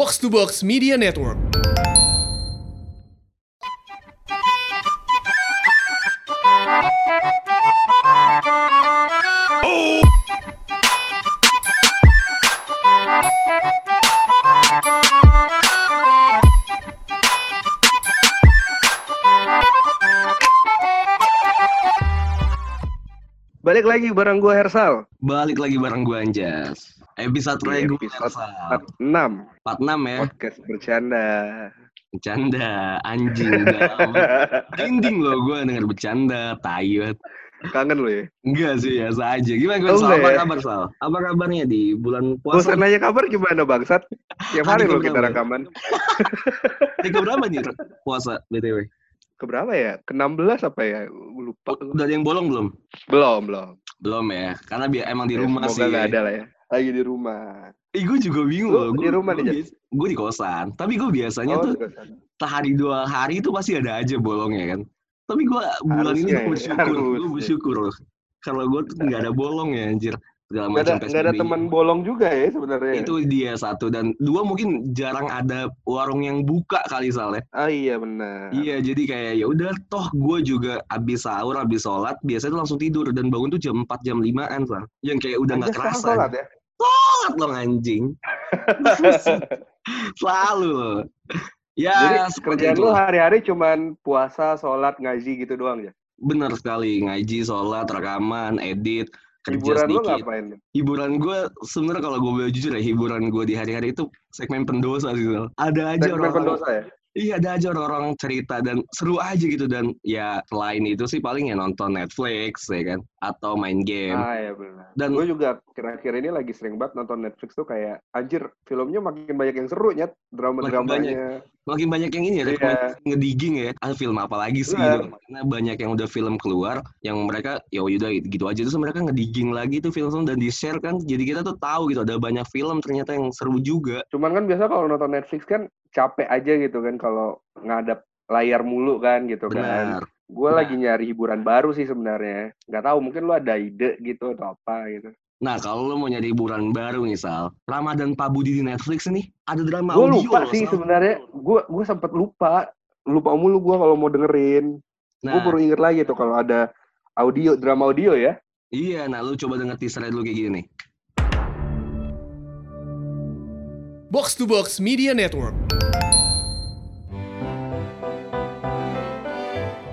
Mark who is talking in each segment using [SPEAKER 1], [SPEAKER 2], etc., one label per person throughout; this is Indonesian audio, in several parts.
[SPEAKER 1] Box to Box Media Network.
[SPEAKER 2] Balik lagi bareng gue Hersal.
[SPEAKER 3] Balik lagi bareng gue Anjas. Episode
[SPEAKER 2] Di
[SPEAKER 3] reguler
[SPEAKER 2] episode
[SPEAKER 3] Sal.
[SPEAKER 2] 46
[SPEAKER 3] 46 ya.
[SPEAKER 2] podcast bercanda.
[SPEAKER 3] Bercanda, anjing. Merinding loh gue denger bercanda, banget.
[SPEAKER 2] Kangen lo ya?
[SPEAKER 3] Enggak sih, biasa aja. Gimana gue
[SPEAKER 2] Oh,
[SPEAKER 3] Sal? Apa
[SPEAKER 2] ya?
[SPEAKER 3] kabar Sal? Apa kabarnya di bulan puasa?
[SPEAKER 2] nanya kabar gimana bangsat? Tiap hari lo kita rekaman.
[SPEAKER 3] Hari berapa nih puasa BTW?
[SPEAKER 2] Keberapa ya? Ke-16 apa ya? Gue lupa.
[SPEAKER 3] Udah ada yang bolong belum?
[SPEAKER 2] Belum, belum.
[SPEAKER 3] Belum ya, karena bi- emang di
[SPEAKER 2] Ya,
[SPEAKER 3] rumah
[SPEAKER 2] Semoga
[SPEAKER 3] sih.
[SPEAKER 2] nggak ada lah ya. Lagi di rumah.
[SPEAKER 3] Ih, gue juga bingung loh.
[SPEAKER 2] di rumah nih, Jas?
[SPEAKER 3] Gue di kosan. Tapi gue biasanya
[SPEAKER 2] Oh,
[SPEAKER 3] tuh sehari dua hari itu pasti ada aja bolongnya kan. Tapi gue bulan ini gue
[SPEAKER 2] ya,
[SPEAKER 3] bersyukur, gue bersyukur loh. Kalau gue tuh nggak ada bolong ya anjir. Segala
[SPEAKER 2] ada,
[SPEAKER 3] macam
[SPEAKER 2] ada
[SPEAKER 3] PSBB.
[SPEAKER 2] teman bolong juga ya sebenarnya.
[SPEAKER 3] Itu dia satu dan dua mungkin jarang ada warung yang buka kali soalnya.
[SPEAKER 2] Ah iya benar.
[SPEAKER 3] Iya jadi kayak ya udah toh gue juga abis sahur abis sholat biasanya tuh langsung tidur dan bangun tuh jam 4 jam 5an Sal. Yang kayak udah nggak kerasa.
[SPEAKER 2] sholat ya?
[SPEAKER 3] Sholat loh anjing. Selalu loh. Ya
[SPEAKER 2] Jadi kerjaan
[SPEAKER 3] itu
[SPEAKER 2] lu hari-hari cuman puasa, sholat, ngaji gitu doang ya?
[SPEAKER 3] Bener sekali ngaji, sholat, rekaman, edit, kerja
[SPEAKER 2] Hiburan lu
[SPEAKER 3] sedikit.
[SPEAKER 2] ngapain?
[SPEAKER 3] Hiburan gue sebenarnya kalau gue jujur ya hiburan gue di hari-hari itu segmen pendosa sih. Ada aja
[SPEAKER 2] Segmen
[SPEAKER 3] orang
[SPEAKER 2] pendosa ya?
[SPEAKER 3] Iya ada aja orang-orang cerita dan seru aja gitu dan ya selain itu sih paling ya nonton Netflix ya kan atau main game.
[SPEAKER 2] Ah ya benar.
[SPEAKER 3] Dan-
[SPEAKER 2] gue juga kira-kira ini lagi sering banget nonton Netflix tuh kayak anjir filmnya makin banyak yang seru nyet drama-dramanya.
[SPEAKER 3] Makin banyak yang ini ya
[SPEAKER 2] Iya.
[SPEAKER 3] rekomendasi ngedigging ya. Ah film apa lagi sih
[SPEAKER 2] Benar.
[SPEAKER 3] gitu. Karena banyak yang udah film keluar yang mereka ya udah gitu aja terus mereka ngedigging lagi tuh film dan di-share kan. Jadi kita tuh tahu gitu ada banyak film ternyata yang seru juga.
[SPEAKER 2] Cuman kan biasa kalau nonton Netflix kan capek aja gitu kan kalau ngadap layar mulu kan gitu kan.
[SPEAKER 3] Benar.
[SPEAKER 2] Gue
[SPEAKER 3] Nah.
[SPEAKER 2] lagi nyari hiburan baru sih sebenarnya. Nggak tahu mungkin lu ada ide gitu atau apa gitu.
[SPEAKER 3] Nah, kalau lo mau nyari hiburan baru nih, Sal. Ramadan Pak Budi di Netflix nih, ada drama
[SPEAKER 2] Gue
[SPEAKER 3] audio
[SPEAKER 2] lupa
[SPEAKER 3] loh,
[SPEAKER 2] sih sebenarnya. Gue gue sempet lupa. Lupa mulu gue kalau mau dengerin.
[SPEAKER 3] Nah,
[SPEAKER 2] Gue baru inget lagi tuh kalau ada audio drama audio ya.
[SPEAKER 3] Iya, nah lu coba denger teasernya dulu kayak gini nih.
[SPEAKER 1] Box to Box Media Network.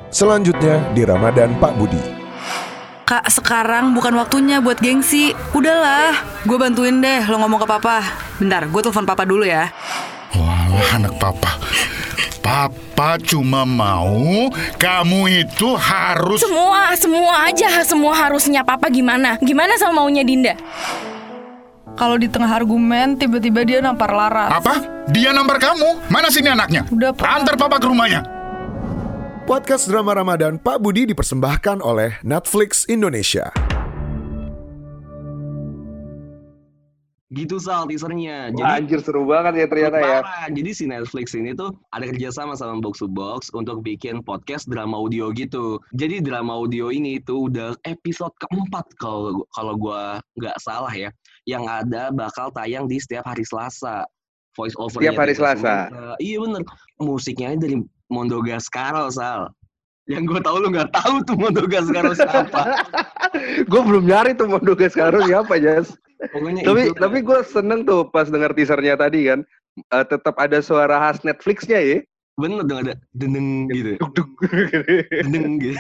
[SPEAKER 4] Selanjutnya di Ramadan Pak Budi.
[SPEAKER 5] Kak, sekarang bukan waktunya buat gengsi. Udahlah, gue bantuin deh lo ngomong ke papa. Bentar, gue telepon papa dulu ya.
[SPEAKER 6] Wah, anak papa. Papa cuma mau kamu itu harus
[SPEAKER 7] Semua, semua aja, semua harusnya papa gimana? Gimana sama maunya Dinda?
[SPEAKER 5] Kalau di tengah argumen, tiba-tiba dia nampar Laras.
[SPEAKER 6] apa? Dia nampar kamu. Mana sini anaknya?
[SPEAKER 5] Udah, Pak.
[SPEAKER 6] Antar papa ke rumahnya.
[SPEAKER 4] Podcast drama Ramadan Pak Budi dipersembahkan oleh Netflix Indonesia.
[SPEAKER 3] Gitu Sal teasernya. Jadi
[SPEAKER 2] anjir seru banget ya ternyata ya.
[SPEAKER 3] Jadi si Netflix ini tuh ada kerjasama sama Box to Box untuk bikin podcast drama audio gitu. Jadi drama audio ini tuh udah episode keempat kalau kalau gua nggak salah ya. Yang ada bakal tayang di setiap hari Selasa. Voice over
[SPEAKER 2] Setiap hari Selasa.
[SPEAKER 3] Iya bener. Musiknya dari Mondo Gascaro Sal. Yang gue tahu lu nggak tahu tuh Mondo Gascaro siapa.
[SPEAKER 2] gue belum nyari tuh Mondo sekarang siapa Jas.
[SPEAKER 3] Pokoknya
[SPEAKER 2] tapi
[SPEAKER 3] itu
[SPEAKER 2] tapi gue seneng tuh pas denger teasernya tadi kan. Eh, tetap ada suara khas Netflixnya ya.
[SPEAKER 3] bener dong ada dendeng gitu.
[SPEAKER 2] Duk duk.
[SPEAKER 3] Dendeng gitu.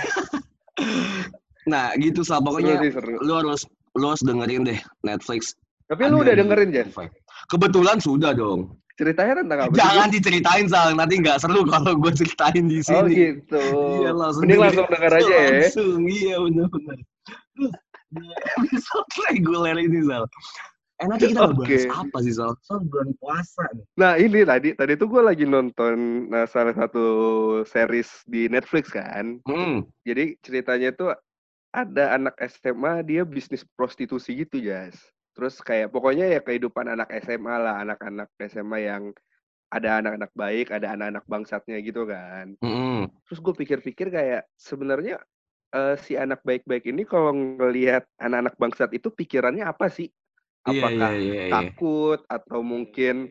[SPEAKER 3] nah gitu Sal. Pokoknya
[SPEAKER 2] Seru sih, seru.
[SPEAKER 3] lu harus lu harus dengerin deh Netflix.
[SPEAKER 2] Tapi lu udah dengerin?
[SPEAKER 3] Spotify. Kebetulan sudah dong.
[SPEAKER 2] Ceritanya tentang apa?
[SPEAKER 3] Jangan diceritain Sal, nanti nggak seru kalau gue ceritain di sini.
[SPEAKER 2] Oh gitu.
[SPEAKER 3] Iya langsung.
[SPEAKER 2] Mending langsung denger aja ya.
[SPEAKER 3] Langsung, iya benar-benar. Episode reguler ini Sal. Eh nanti kita
[SPEAKER 2] Oke.
[SPEAKER 3] ngebahas apa sih Sal? Soal bulan puasa nih.
[SPEAKER 2] Nah ini tadi tadi tuh gue lagi nonton nah, salah satu series di Netflix kan.
[SPEAKER 3] Hmm.
[SPEAKER 2] Jadi ceritanya tuh ada anak SMA dia bisnis prostitusi gitu Jas. Terus kayak pokoknya ya kehidupan anak SMA lah, anak-anak SMA yang ada anak-anak baik, ada anak-anak bangsatnya gitu kan.
[SPEAKER 3] Hmm.
[SPEAKER 2] Terus gue pikir-pikir kayak sebenarnya eh, si anak baik-baik ini kalau ngelihat anak-anak bangsat itu pikirannya apa sih?
[SPEAKER 3] Iya,
[SPEAKER 2] Apakah
[SPEAKER 3] iya, iya, iya.
[SPEAKER 2] takut atau mungkin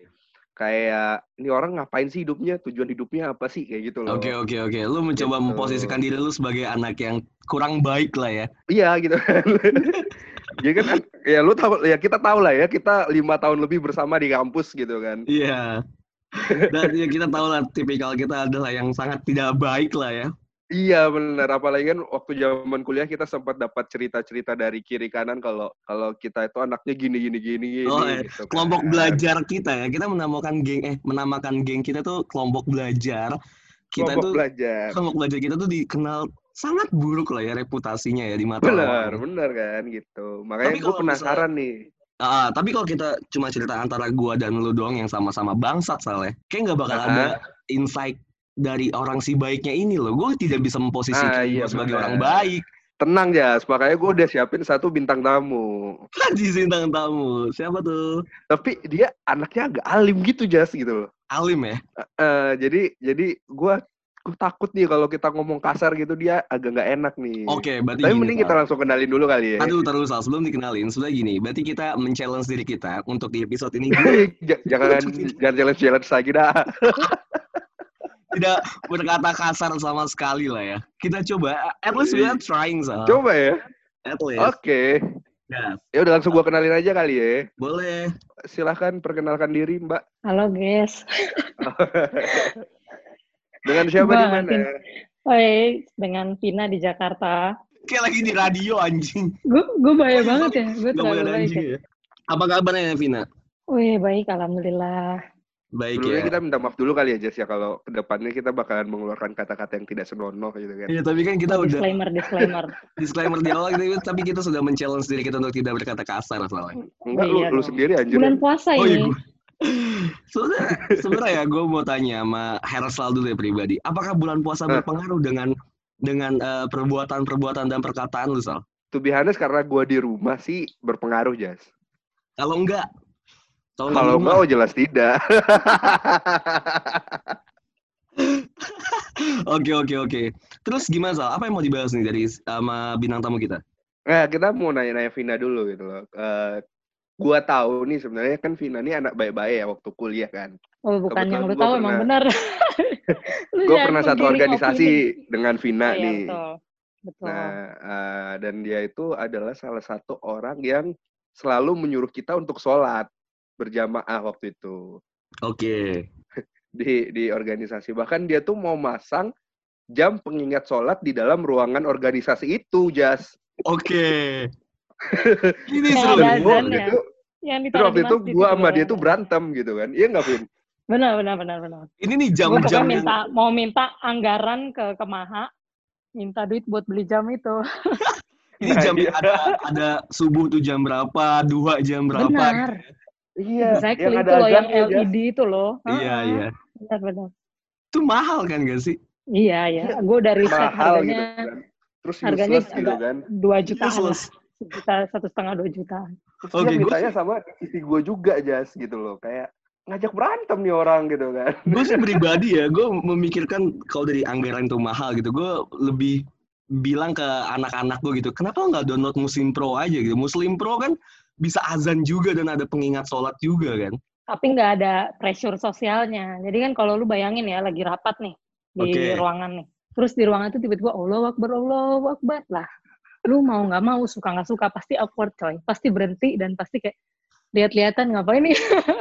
[SPEAKER 2] kayak ini orang ngapain sih hidupnya tujuan hidupnya apa sih kayak gitu loh
[SPEAKER 3] Oke oke oke. Lu mencoba
[SPEAKER 2] Gitu.
[SPEAKER 3] memposisikan diri lu sebagai anak yang kurang baik lah ya.
[SPEAKER 2] iya gitu jadi kan ya lu tahu ya kita tahu lah ya kita lima tahun lebih bersama di kampus gitu kan
[SPEAKER 3] Iya. Dan ya kita tahu lah tipikal kita adalah yang sangat tidak baik lah ya.
[SPEAKER 2] Iya benar, apalagi kan waktu zaman kuliah kita sempat dapat cerita-cerita dari kiri kanan kalau kalau kita itu anaknya gini gini gini gini.
[SPEAKER 3] Oh, eh,
[SPEAKER 2] gitu kan.
[SPEAKER 3] kelompok belajar kita ya. Kita menamakan geng eh menamakan geng kita tuh kelompok belajar. Kita
[SPEAKER 2] kelompok
[SPEAKER 3] tuh
[SPEAKER 2] belajar.
[SPEAKER 3] kelompok belajar kita tuh dikenal sangat buruk lah ya reputasinya ya di mata
[SPEAKER 2] Benar,
[SPEAKER 3] orang.
[SPEAKER 2] benar kan gitu. Makanya gue penasaran nih.
[SPEAKER 3] Ah, tapi kalau kita cuma cerita antara gua dan lu doang yang sama-sama bangsat soalnya, kayak nggak bakal
[SPEAKER 2] Ah.
[SPEAKER 3] ada insight dari orang si baiknya ini loh. Gue tidak bisa
[SPEAKER 2] Ah,
[SPEAKER 3] memposisikan
[SPEAKER 2] iya,
[SPEAKER 3] gua sebagai
[SPEAKER 2] benar.
[SPEAKER 3] orang baik.
[SPEAKER 2] Tenang ya, makanya gue udah siapin satu bintang tamu.
[SPEAKER 3] di bintang tamu. Siapa tuh?
[SPEAKER 2] Tapi dia anaknya agak alim gitu Jas gitu loh.
[SPEAKER 3] Alim ya?
[SPEAKER 2] Eh, jadi jadi gue gue takut nih kalau kita ngomong kasar gitu dia agak nggak enak nih.
[SPEAKER 3] Oke, berarti
[SPEAKER 2] Tapi
[SPEAKER 3] gini,
[SPEAKER 2] mending kita langsung kenalin dulu kali ya.
[SPEAKER 3] Aduh, terus Sal. sebelum dikenalin, sudah gini. Berarti kita men-challenge diri kita untuk di episode ini
[SPEAKER 2] jangan jangan challenge challenge lagi dah.
[SPEAKER 3] Tidak berkata kasar sama sekali lah ya. Kita coba, at least we are trying, Sal.
[SPEAKER 2] Coba ya.
[SPEAKER 3] At least.
[SPEAKER 2] Oke.
[SPEAKER 3] Yes.
[SPEAKER 2] Ya udah langsung gua kenalin aja kali ya.
[SPEAKER 3] Boleh.
[SPEAKER 2] Silahkan perkenalkan diri Mbak.
[SPEAKER 8] Halo guys,
[SPEAKER 2] Dengan siapa di
[SPEAKER 8] Mbak,
[SPEAKER 2] mana?
[SPEAKER 8] Martin. Oi, dengan Vina di Jakarta.
[SPEAKER 3] Kayak lagi di radio anjing.
[SPEAKER 8] Gue gue bahaya
[SPEAKER 3] Oh,
[SPEAKER 8] banget ya, gue
[SPEAKER 3] Gak boleh
[SPEAKER 8] terlalu
[SPEAKER 3] ada
[SPEAKER 8] baik
[SPEAKER 3] anjing
[SPEAKER 8] ya.
[SPEAKER 3] ya. Apa kabarnya Vina?
[SPEAKER 8] Wih baik, alhamdulillah.
[SPEAKER 3] Baik
[SPEAKER 2] Sebelumnya
[SPEAKER 3] ya.
[SPEAKER 2] kita minta maaf dulu kali ya Jess ya kalau ke depannya kita bakalan mengeluarkan kata-kata yang tidak senonoh gitu kan.
[SPEAKER 3] Iya, tapi kan kita udah
[SPEAKER 8] Disclaimer, disclaimer.
[SPEAKER 3] disclaimer di awal gitu, tapi kita sudah men-challenge diri kita untuk tidak berkata kasar soalnya.
[SPEAKER 2] Enggak
[SPEAKER 8] Oh,
[SPEAKER 2] lu,
[SPEAKER 8] iya
[SPEAKER 2] lu
[SPEAKER 8] dong.
[SPEAKER 2] sendiri anjir.
[SPEAKER 8] Bulan puasa
[SPEAKER 3] Oh iya,
[SPEAKER 8] ini.
[SPEAKER 3] gua- Soalnya sebenarnya ya gue mau tanya sama Hersal dulu ya pribadi. Apakah bulan puasa
[SPEAKER 2] Eh.
[SPEAKER 3] berpengaruh dengan dengan eh, perbuatan-perbuatan dan perkataan lu, Sal?
[SPEAKER 2] To be honest, karena gua di rumah sih berpengaruh Jas.
[SPEAKER 3] Kalau enggak, kalau enggak
[SPEAKER 2] Kalau
[SPEAKER 3] rumah-
[SPEAKER 2] oh jelas tidak.
[SPEAKER 3] Oke oke oke. Terus gimana Sal? Apa yang mau dibahas nih dari sama bintang tamu kita?
[SPEAKER 2] Nah, kita mau nanya-nanya Vina dulu gitu loh. Eh, gua tahu nih sebenarnya kan Vina nih anak baik-baik ya waktu kuliah kan.
[SPEAKER 8] Oh bukan
[SPEAKER 2] Kebetulan
[SPEAKER 8] yang lu tahu emang
[SPEAKER 2] pernah-
[SPEAKER 8] benar. Lu
[SPEAKER 2] Gue pernah satu organisasi
[SPEAKER 8] opini.
[SPEAKER 2] dengan Vina
[SPEAKER 8] Oh, iya,
[SPEAKER 2] nih.
[SPEAKER 8] betul. Betul.
[SPEAKER 2] Nah, eh, dan dia itu adalah salah satu orang yang selalu menyuruh kita untuk sholat berjamaah waktu itu
[SPEAKER 3] Oke.
[SPEAKER 2] di di organisasi. Bahkan dia tuh mau masang jam pengingat sholat di dalam ruangan organisasi itu, Jas.
[SPEAKER 3] Oke. Ini
[SPEAKER 8] Kayak
[SPEAKER 3] seru.
[SPEAKER 2] Gua waktu
[SPEAKER 8] ya?
[SPEAKER 2] itu,
[SPEAKER 8] Yang
[SPEAKER 2] terus
[SPEAKER 8] ditaruh
[SPEAKER 2] waktu
[SPEAKER 8] di
[SPEAKER 2] itu gua sama dia
[SPEAKER 8] ya.
[SPEAKER 2] tuh berantem gitu kan. Iya nggak, Vin?
[SPEAKER 8] Benar, benar, benar, benar.
[SPEAKER 3] Ini nih jam-jam yang
[SPEAKER 8] minta mau minta anggaran ke Kemaha, minta duit buat beli jam itu.
[SPEAKER 3] ini jam
[SPEAKER 2] Iya.
[SPEAKER 3] ada ada subuh tuh jam berapa, dua jam berapa.
[SPEAKER 8] Benar.
[SPEAKER 2] Iya,
[SPEAKER 8] Exactly itu loh yang LED itu loh.
[SPEAKER 3] Iya
[SPEAKER 8] Ah,
[SPEAKER 3] iya.
[SPEAKER 8] Benar, benar.
[SPEAKER 3] Itu mahal kan gak sih?
[SPEAKER 8] Iya, iya. Gue udah riset
[SPEAKER 2] gitu
[SPEAKER 8] harganya
[SPEAKER 2] kan. Terus
[SPEAKER 8] harganya
[SPEAKER 2] gitu kan.
[SPEAKER 8] dua jutaan lah.
[SPEAKER 3] Useless.
[SPEAKER 8] Sejuta, satu setengah dua juta.
[SPEAKER 2] Terus
[SPEAKER 3] Oke,
[SPEAKER 2] dia
[SPEAKER 3] gua
[SPEAKER 2] mintanya sama isi gue juga, Jas, gitu loh. Kayak ngajak berantem nih orang gitu kan.
[SPEAKER 3] gue sih pribadi ya, gue memikirkan kalau dari anggaran itu mahal gitu, gue lebih bilang ke anak-anak gue gitu, kenapa nggak download Muslim Pro aja gitu? Muslim Pro kan bisa azan juga dan ada pengingat sholat juga kan?
[SPEAKER 8] Tapi nggak ada pressure sosialnya. Jadi kan kalau lu bayangin ya lagi rapat nih di
[SPEAKER 3] Oke.
[SPEAKER 8] ruangan nih. Terus di ruangan itu tiba-tiba Allah Akbar, Allah Akbar lah. Lu mau nggak mau, suka nggak suka, pasti awkward coy. Pasti berhenti dan pasti kayak lihat-lihatan ngapain nih?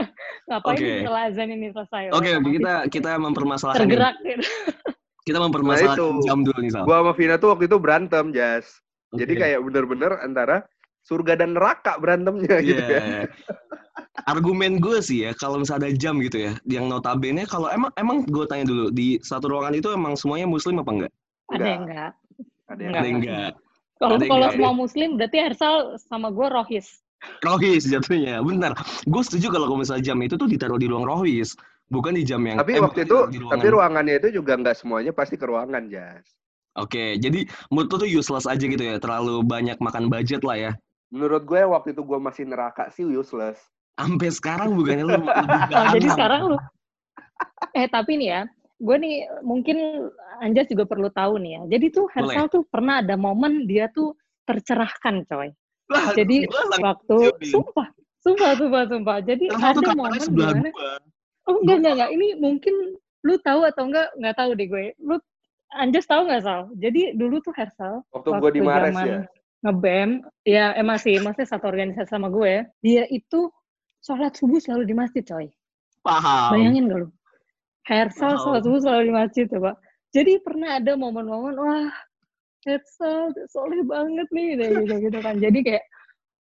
[SPEAKER 8] ngapain nih setelah azan ini selesai?
[SPEAKER 3] Oke,
[SPEAKER 8] Otomatis
[SPEAKER 3] kita kita mempermasalahkan
[SPEAKER 8] tergerak gitu.
[SPEAKER 3] kita mempermasalahkan
[SPEAKER 2] Nah, itu.
[SPEAKER 3] jam dulu nih Sal.
[SPEAKER 2] Gua sama Vina tuh waktu itu berantem, Jas. Jadi
[SPEAKER 3] Oke.
[SPEAKER 2] kayak bener-bener antara surga dan neraka berantemnya gitu
[SPEAKER 3] Iya.
[SPEAKER 2] kan.
[SPEAKER 3] Argumen gue sih ya, kalau misalnya ada jam gitu ya, yang notabene kalau emang emang gue tanya dulu di satu ruangan itu emang semuanya muslim apa enggak?
[SPEAKER 8] Ada yang enggak.
[SPEAKER 2] Ada yang
[SPEAKER 8] Enggak.
[SPEAKER 3] Ada yang enggak.
[SPEAKER 8] Kalau kalau
[SPEAKER 3] enggak.
[SPEAKER 8] semua muslim berarti Ersal sama gue rohis.
[SPEAKER 3] Rohis jatuhnya, benar. Gue setuju kalau kalau misalnya jam itu tuh ditaruh di ruang rohis, bukan di jam yang.
[SPEAKER 2] Tapi
[SPEAKER 3] eh,
[SPEAKER 2] waktu itu,
[SPEAKER 3] di ruangan.
[SPEAKER 2] tapi ruangannya itu juga nggak semuanya pasti ke ruangan, Jas.
[SPEAKER 3] Oke, jadi menurut lu tuh useless aja gitu ya, terlalu banyak makan budget lah ya.
[SPEAKER 2] Menurut gue waktu itu gue masih neraka sih useless.
[SPEAKER 3] Sampai sekarang bukannya lu lebih
[SPEAKER 8] Oh, jadi sekarang lu eh tapi nih ya gue nih mungkin Anjas juga perlu tahu nih ya jadi tuh Hersal tuh pernah ada momen dia tuh tercerahkan coy
[SPEAKER 3] Lah,
[SPEAKER 8] jadi
[SPEAKER 3] lang-
[SPEAKER 8] waktu
[SPEAKER 3] siapin.
[SPEAKER 8] sumpah sumpah sumpah sumpah jadi
[SPEAKER 3] Hersal
[SPEAKER 8] ada momen
[SPEAKER 3] gua.
[SPEAKER 8] Oh enggak enggak enggak. Ini mungkin lu tahu atau enggak nggak tahu deh gue. Lu Anjas tahu nggak Sal? Jadi dulu tuh Hersal
[SPEAKER 2] Waktu gue di Mares
[SPEAKER 8] zaman
[SPEAKER 2] ya.
[SPEAKER 8] Ngebem, ya eh, masih masih satu organisasi sama gue. Dia itu sholat subuh selalu di masjid coy.
[SPEAKER 3] Paham.
[SPEAKER 8] Bayangin gak lu? Hersal sholat subuh selalu di masjid coba. Jadi pernah ada momen-momen wah Hersal soleh banget nih gitu gitu kan. Jadi kayak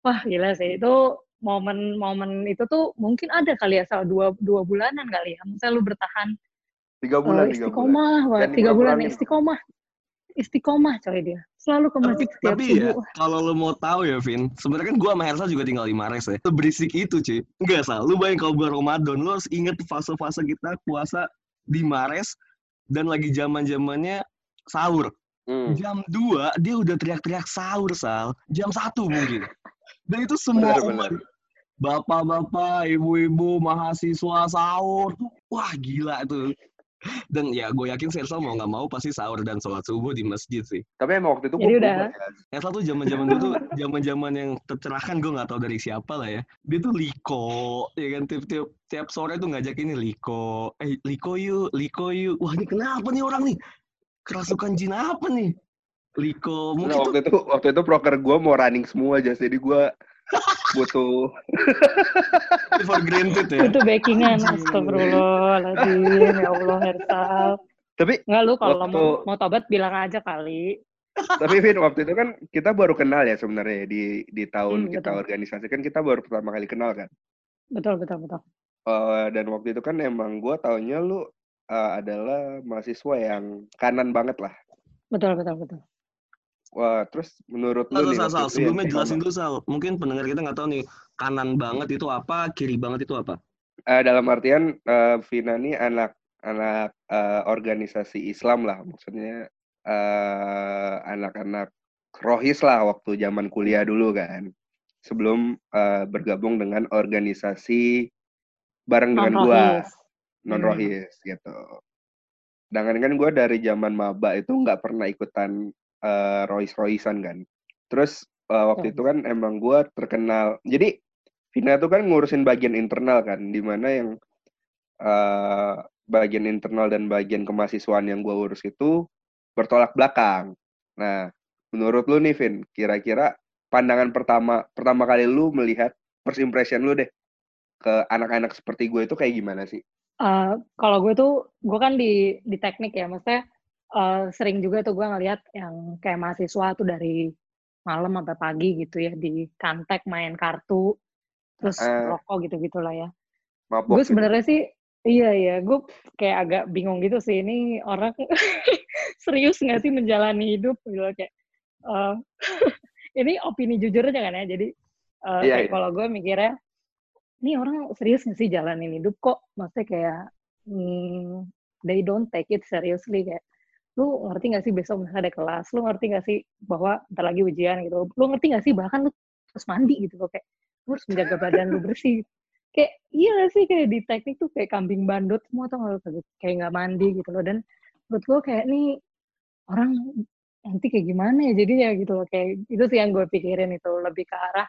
[SPEAKER 8] wah gila sih itu momen-momen itu tuh mungkin ada kali ya Sal dua dua bulanan kali ya. Misalnya lu bertahan
[SPEAKER 2] Tiga
[SPEAKER 8] eh,
[SPEAKER 2] bulan, tiga bulan.
[SPEAKER 8] istiqomah, wah,
[SPEAKER 2] Dan
[SPEAKER 8] tiga bulan istiqomah, istiqomah coy dia. Selalu ke masjid
[SPEAKER 3] Tapi
[SPEAKER 8] subuh.
[SPEAKER 3] ya, kalau lo mau tahu ya, Vin, sebenarnya kan gua sama Hersa juga tinggal di Mares ya. Berisik itu, cuy. Enggak, Sal. Lu bayangin kalau bulan Ramadan, lu harus inget fase-fase kita puasa di Mares dan lagi zaman-zamannya sahur.
[SPEAKER 2] Hmm.
[SPEAKER 3] Jam 2 dia udah teriak-teriak sahur, Sal. Jam 1 mungkin. Dan itu semua
[SPEAKER 2] Benar,
[SPEAKER 3] umat bapak-bapak, ibu-ibu, mahasiswa sahur wah gila tuh. Dan ya gue yakin Sersa mau nggak mau pasti sahur dan sholat subuh di masjid sih.
[SPEAKER 2] Tapi emang waktu itu gue
[SPEAKER 8] udah-
[SPEAKER 2] ya.
[SPEAKER 3] Tuh zaman-zaman dulu tuh zaman-zaman yang tercerahkan gue nggak tahu dari siapa lah ya. Dia tuh Liko, ya kan tiap-tiap tiap sore tuh ngajak ini Liko, eh Liko yuk, Liko yuk. Wah ini kenapa nih orang nih? Kerasukan jin apa nih? Liko,
[SPEAKER 2] Nah,
[SPEAKER 3] mungkin tuh
[SPEAKER 2] waktu itu waktu itu proker gue mau running semua aja, jadi gue butuh
[SPEAKER 3] for granted ya.
[SPEAKER 8] Itu backingan, astagfirullahaladzim, ya Allah Hersal.
[SPEAKER 2] tapi
[SPEAKER 8] Nggak lu kalau
[SPEAKER 2] Waktu-
[SPEAKER 8] mau, mau tobat bilang aja kali.
[SPEAKER 2] tapi Vin waktu itu kan kita baru kenal ya sebenarnya di di tahun
[SPEAKER 8] Hmm,
[SPEAKER 2] kita
[SPEAKER 8] betul.
[SPEAKER 2] organisasi kan kita baru pertama kali kenal kan
[SPEAKER 8] Betul, betul, betul.
[SPEAKER 2] Eh, dan waktu itu kan emang gue taunya lu eh, adalah mahasiswa yang kanan banget lah
[SPEAKER 8] Betul, betul, betul.
[SPEAKER 2] Wah terus menurut lu nih
[SPEAKER 3] Sal,
[SPEAKER 2] yang
[SPEAKER 3] sebelumnya jelasin dulu Sal. Mungkin pendengar kita nggak tahu nih kanan banget itu apa, kiri banget itu apa.
[SPEAKER 2] Eh, dalam artian eh, Vina nih anak anak eh, organisasi Islam lah maksudnya eh, anak-anak rohis lah waktu zaman kuliah dulu kan sebelum eh, bergabung dengan organisasi bareng dengan gua
[SPEAKER 8] Non-rohis.
[SPEAKER 2] non rohis gitu. Sedangkan kan gue dari zaman maba itu nggak pernah ikutan eh, rohis rohisan kan. Terus eh, waktu
[SPEAKER 8] Betul.
[SPEAKER 2] itu kan emang gue terkenal. Jadi Vina tuh kan ngurusin bagian internal kan, di mana yang eh, bagian internal dan bagian kemahasiswaan yang gue urus itu bertolak belakang. Nah, menurut lu nih Vin, kira-kira pandangan pertama pertama kali lu melihat first impression lu deh ke anak-anak seperti gue itu kayak gimana sih?
[SPEAKER 8] Eh, kalau gue tuh, gue kan di di teknik ya, maksudnya eh, sering juga tuh gue ngeliat yang kayak mahasiswa tuh dari malam sampai pagi gitu ya di kantek main kartu, terus
[SPEAKER 2] Eh.
[SPEAKER 8] rokok gitu gitulah ya. Gue
[SPEAKER 2] gitu.
[SPEAKER 8] sebenarnya sih, iya iya, gue kayak agak bingung gitu sih. Ini orang serius nggak sih menjalani hidup gitu kayak. eh, ini opini jujur aja kan ya. Jadi eh,
[SPEAKER 2] Iya, iya.
[SPEAKER 8] kalau gue mikirnya, ini orang serius nggak sih jalanin hidup kok? Maksudnya kayak hmm, they don't take it seriously kayak. Lu ngerti gak sih besok misalnya ada kelas? Lu ngerti gak sih bahwa ntar lagi ujian gitu? Lu ngerti gak sih bahkan lu harus mandi gitu loh kayak lu harus menjaga badan lu bersih kayak iya gak sih kayak di teknik tuh kayak kambing bandut semua tuh nggak kayak nggak mandi gitu loh dan menurut gue kayak nih orang nanti kayak gimana ya jadinya gitu loh kayak itu sih yang gue pikirin itu lebih ke arah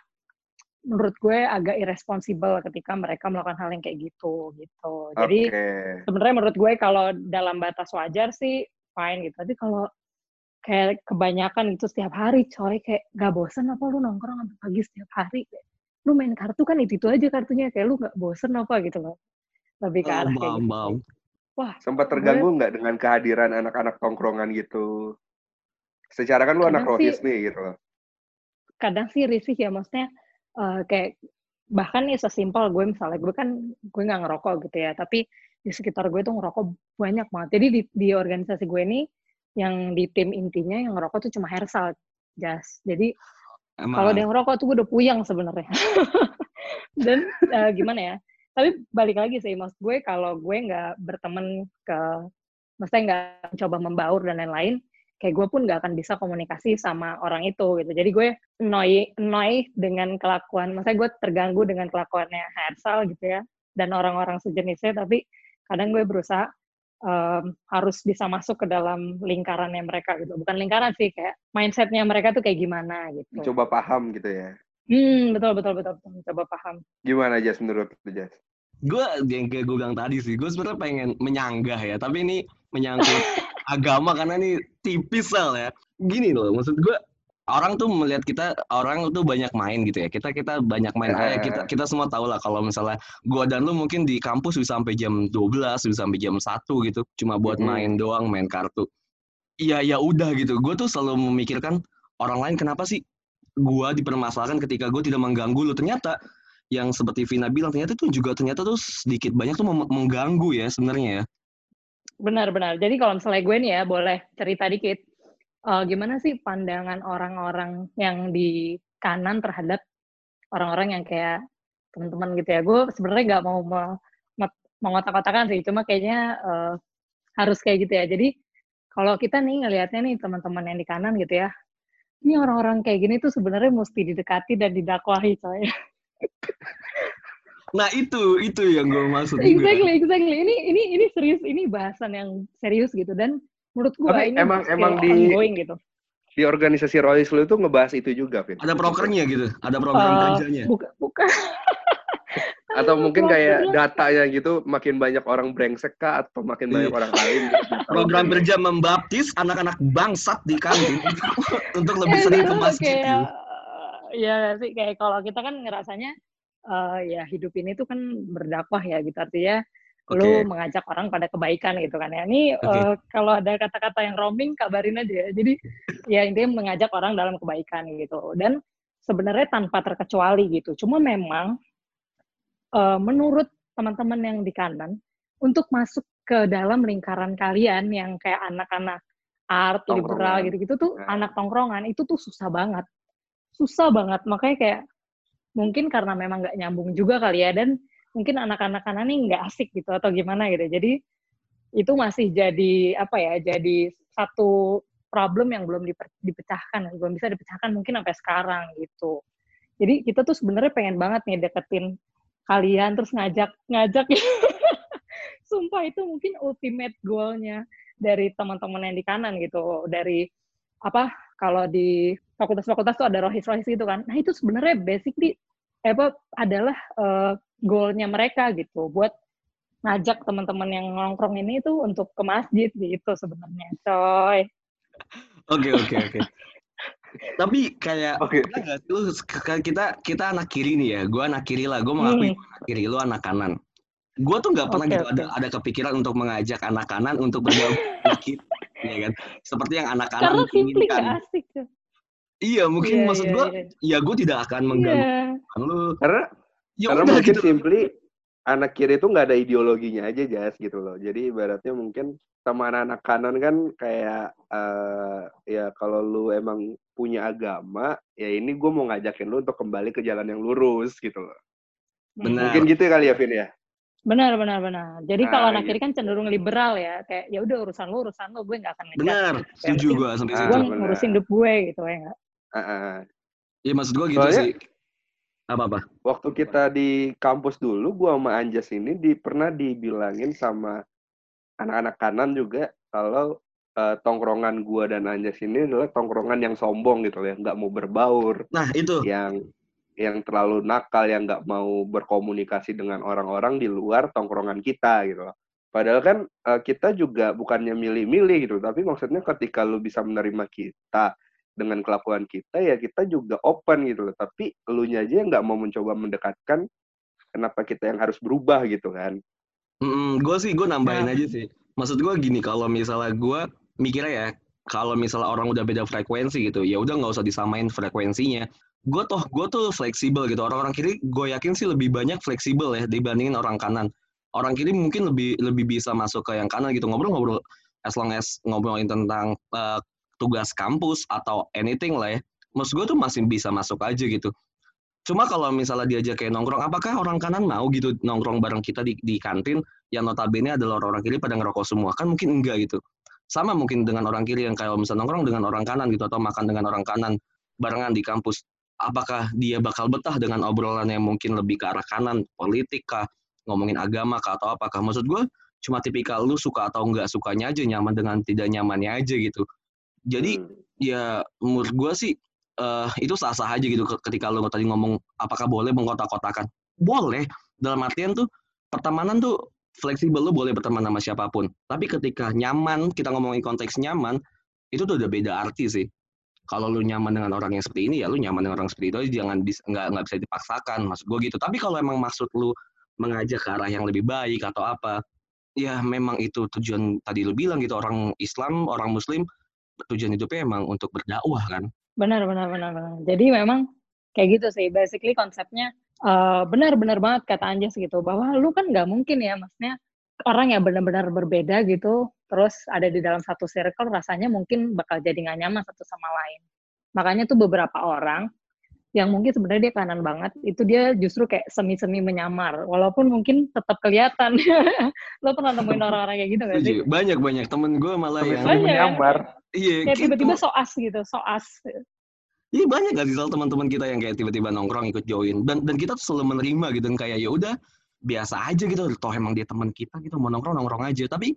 [SPEAKER 8] menurut gue agak irresponsible ketika mereka melakukan hal yang kayak gitu gitu jadi
[SPEAKER 2] Oke.
[SPEAKER 8] sebenarnya menurut gue kalau dalam batas wajar sih fine gitu. Tapi kalau kayak kebanyakan itu setiap hari coy kayak gak bosen apa lu nongkrong sampai pagi setiap hari kayak lu main kartu kan itu itu aja kartunya kayak lu gak bosen apa gitu loh. Lebih ke arah kayak gitu wah
[SPEAKER 2] Sempat terganggu nggak dengan kehadiran anak-anak tongkrongan gitu? Secara kan lu anak
[SPEAKER 8] Kadang
[SPEAKER 2] rohis
[SPEAKER 8] sih-
[SPEAKER 2] nih gitu. loh.
[SPEAKER 8] kadang sih risih ya maksudnya eh, kayak bahkan nih sesimpel gue misalnya gue kan gue nggak ngerokok gitu ya tapi di sekitar gue tuh ngerokok banyak banget. Jadi di, di organisasi gue ini yang di tim intinya yang ngerokok tuh cuma Hersal jas. Jadi kalau ada yang ngerokok tuh gue udah puyeng sebenarnya. Dan eh, gimana ya tapi balik lagi sih mas gue kalau gue nggak berteman ke maksudnya nggak mencoba membaur dan lain-lain kayak gue pun nggak akan bisa komunikasi sama orang itu gitu. Jadi gue annoy annoy dengan kelakuan maksudnya gue terganggu dengan kelakuannya Hersal gitu ya dan orang-orang sejenisnya tapi kadang gue berusaha em, harus bisa masuk ke dalam lingkarannya mereka gitu bukan lingkaran sih kayak mindsetnya mereka tuh kayak gimana gitu
[SPEAKER 2] Coba paham gitu ya.
[SPEAKER 8] Hmm, betul betul betul betul. Coba paham.
[SPEAKER 2] Gimana Jas menurut lu Jas?
[SPEAKER 3] gue yang kayak gue bilang tadi sih, gue sebenarnya pengen menyanggah ya, tapi ini menyangkut agama karena ini tipis ya. Gini loh, maksud gue orang tuh melihat kita orang tuh banyak main gitu ya. Kita kita banyak main aja. Kita kita semua tahu lah kalau misalnya gue dan lu mungkin di kampus bisa sampai jam 12, bisa sampai jam 1 gitu, cuma buat
[SPEAKER 2] Mhm.
[SPEAKER 3] main doang, main kartu. Iya ya udah gitu. Gue tuh selalu memikirkan orang lain kenapa sih gue dipermasalahkan ketika gue tidak mengganggu lu. Ternyata yang seperti Vina bilang ternyata tuh juga ternyata tuh sedikit banyak tuh mengganggu ya sebenarnya ya.
[SPEAKER 8] Benar-benar. Jadi kalau misalnya gue nih ya, boleh cerita dikit. Eh, gimana sih pandangan orang-orang yang di kanan terhadap orang-orang yang kayak teman-teman gitu ya? Gue sebenarnya nggak mau me- me- mengotak-kotakan sih, cuma kayaknya eh, harus kayak gitu ya. Jadi kalau kita nih ngelihatnya nih teman-teman yang di kanan gitu ya, ini orang-orang kayak gini tuh sebenarnya mesti didekati dan didakwahi coy.
[SPEAKER 3] Nah itu itu yang gue maksud juga.
[SPEAKER 8] exactly, exactly. Ini ini ini serius, ini bahasan yang serius gitu dan menurut gue
[SPEAKER 2] Tapi
[SPEAKER 8] ini
[SPEAKER 2] emang- emang di-
[SPEAKER 8] ongoing gitu.
[SPEAKER 2] Di organisasi Royce lu itu ngebahas itu juga, Vin.
[SPEAKER 3] Ada prokernya gitu, ada program
[SPEAKER 8] Eh,
[SPEAKER 3] kerjanya.
[SPEAKER 8] bukan bukan
[SPEAKER 2] Atau mungkin kayak datanya gitu, makin banyak orang brengsek kah, atau makin banyak
[SPEAKER 3] Iya.
[SPEAKER 2] orang alim. gitu.
[SPEAKER 3] Program kerja membaptis anak-anak bangsat di kantin untuk lebih
[SPEAKER 8] Eh,
[SPEAKER 3] sering ke masjid.
[SPEAKER 8] kayak
[SPEAKER 3] gitu.
[SPEAKER 8] ya sih kayak kalau kita kan ngerasanya eh, ya hidup ini tuh kan berdakwah ya gitu artinya
[SPEAKER 3] Oke.
[SPEAKER 8] lu mengajak orang pada kebaikan gitu kan ya. Ini
[SPEAKER 3] Oke.
[SPEAKER 8] eh, kalau ada kata-kata yang roaming kabarin aja ya. Jadi ya intinya mengajak orang dalam kebaikan gitu. Dan sebenarnya tanpa terkecuali gitu. Cuma memang eh, menurut teman-teman yang di kanan untuk masuk ke dalam lingkaran kalian yang kayak anak-anak art liberal gitu-gitu tuh
[SPEAKER 2] Nah.
[SPEAKER 8] anak tongkrongan itu tuh susah banget. Susah banget. Makanya kayak mungkin karena memang nggak nyambung juga kali ya dan mungkin anak-anak kanan ini nggak asik gitu atau gimana gitu. Jadi itu masih jadi apa ya? Jadi satu problem yang belum dipe- dipecahkan, belum bisa dipecahkan mungkin sampai sekarang gitu. Jadi kita tuh sebenarnya pengen banget nih deketin kalian terus ngajak ngajak sumpah itu mungkin ultimate goalnya dari teman-teman yang di kanan gitu dari apa kalau di fakultas-fakultas tuh ada rohis-rohis gitu kan nah itu sebenarnya basically apa adalah eh, goalnya mereka gitu buat ngajak teman-teman yang nongkrong ini tuh untuk ke masjid gitu sebenarnya coy
[SPEAKER 3] Oke oke oke. Tapi kayak sih lu kita kita anak kiri nih ya, gue anak kiri lah, gue mengakui
[SPEAKER 8] Hmm.
[SPEAKER 3] anak kiri, lu anak kanan. Gue tuh nggak pernah
[SPEAKER 8] Oke,
[SPEAKER 3] gitu ada
[SPEAKER 8] oke.
[SPEAKER 3] ada kepikiran untuk mengajak anak kanan untuk bergabung kita, ya kan? Seperti yang anak kanan inginkan.
[SPEAKER 8] asik
[SPEAKER 3] Iya mungkin
[SPEAKER 8] Iya,
[SPEAKER 3] maksud
[SPEAKER 8] iya,
[SPEAKER 3] gue,
[SPEAKER 8] iya.
[SPEAKER 3] ya gue tidak akan mengganggu
[SPEAKER 8] Iya.
[SPEAKER 3] lu.
[SPEAKER 2] Karena
[SPEAKER 3] Ya
[SPEAKER 2] karena
[SPEAKER 3] udah
[SPEAKER 2] mungkin
[SPEAKER 3] gitu.
[SPEAKER 2] simply anak kiri itu nggak ada ideologinya aja jas gitu loh jadi ibaratnya mungkin sama anak-anak kanan kan kayak eh ya kalau lu emang punya agama ya ini gue mau ngajakin lu untuk kembali ke jalan yang lurus gitu loh
[SPEAKER 3] Benar.
[SPEAKER 2] mungkin gitu kali ya Vin ya
[SPEAKER 8] Benar, benar, benar. Jadi
[SPEAKER 2] Nah,
[SPEAKER 8] kalau anak kiri
[SPEAKER 2] gitu.
[SPEAKER 8] kan cenderung liberal ya, kayak ya udah urusan lu, urusan lu, gue nggak akan ngejat.
[SPEAKER 3] Benar, setuju
[SPEAKER 8] penting
[SPEAKER 3] gue sampai situ.
[SPEAKER 8] Gue ngurusin hidup gue gitu ya nggak?
[SPEAKER 2] Ah, ah.
[SPEAKER 3] Iya maksud gue gitu
[SPEAKER 2] Soalnya-
[SPEAKER 3] sih. Apa apa?
[SPEAKER 2] waktu kita di kampus dulu gua sama Anjas ini di pernah dibilangin sama anak-anak kanan juga kalau eh, tongkrongan gua dan Anjas ini adalah tongkrongan yang sombong gitu loh, yang nggak mau berbaur
[SPEAKER 3] Nah itu,
[SPEAKER 2] yang yang terlalu nakal yang nggak mau berkomunikasi dengan orang-orang di luar tongkrongan kita gitu loh. Padahal kan eh, kita juga bukannya milih-milih gitu, tapi maksudnya ketika lu bisa menerima kita dengan kelakuan kita ya kita juga open gitu loh. Tapi elunya aja yang nggak mau mencoba mendekatkan kenapa kita yang harus berubah gitu kan.
[SPEAKER 3] gue sih gue nambahin
[SPEAKER 8] Nah.
[SPEAKER 3] aja sih. Maksud gue gini, kalau misalnya gue mikirnya ya, kalau misalnya orang udah beda frekuensi gitu, ya udah nggak usah disamain frekuensinya. Gue toh, gue tuh fleksibel gitu. Orang-orang kiri, gue yakin sih lebih banyak fleksibel ya dibandingin orang kanan. Orang kiri mungkin lebih lebih bisa masuk ke yang kanan gitu ngobrol-ngobrol, as long as ngobrolin tentang eh, tugas kampus atau anything lah ya. Maksud gue tuh masih bisa masuk aja gitu. Cuma kalau misalnya diajak kayak nongkrong, apakah orang kanan mau gitu nongkrong bareng kita di, di kantin yang notabene adalah orang-orang kiri pada ngerokok semua? Kan mungkin enggak gitu. Sama mungkin dengan orang kiri yang kayak misalnya nongkrong dengan orang kanan gitu atau makan dengan orang kanan barengan di kampus. Apakah dia bakal betah dengan obrolan yang mungkin lebih ke arah kanan, politik kah, ngomongin agama kah atau apakah? Maksud gue cuma tipikal lu suka atau enggak sukanya aja, nyaman dengan tidak nyamannya aja gitu. Jadi
[SPEAKER 2] Hmm.
[SPEAKER 3] ya menurut gue sih eh, itu sah-sah aja gitu ke- ketika lo tadi ngomong apakah boleh mengkotak-kotakan boleh dalam artian tuh pertemanan tuh fleksibel lu boleh berteman sama siapa pun. Tapi ketika nyaman, kita ngomongin konteks nyaman, itu tuh udah beda arti sih. Kalau lu nyaman dengan orang yang seperti ini, ya lu nyaman dengan orang seperti itu jangan nggak nggak bisa dipaksakan, maksud gue gitu. Tapi kalau emang maksud lu mengajak ke arah yang lebih baik atau apa, ya memang itu tujuan tadi lu bilang gitu orang Islam, orang Muslim tujuan hidupnya emang untuk berdakwah kan.
[SPEAKER 8] Benar, benar, benar, benar. Jadi memang kayak gitu sih. Basically konsepnya eh, benar-benar banget kata Anjas gitu. Bahwa lu kan nggak mungkin ya, maksudnya orang yang benar-benar berbeda gitu, terus ada di dalam satu circle, rasanya mungkin bakal jadi nggak nyaman satu sama lain. Makanya tuh beberapa orang yang mungkin sebenarnya dia kanan banget, itu dia justru kayak semi-semi menyamar. Walaupun mungkin tetap kelihatan. Lo pernah nemuin orang-orang kayak gitu gak sih?
[SPEAKER 3] Banyak banyak temen gue malah yang
[SPEAKER 8] Banyak.
[SPEAKER 2] menyamar.
[SPEAKER 3] Iya
[SPEAKER 8] Kayak
[SPEAKER 3] gitu.
[SPEAKER 8] tiba-tiba soas gitu, soas.
[SPEAKER 3] Iya banyak gak sih soal teman-teman kita yang kayak tiba-tiba nongkrong ikut join dan dan kita tuh selalu menerima gitu kan kayak ya udah biasa aja gitu toh emang dia teman kita gitu mau nongkrong nongkrong aja tapi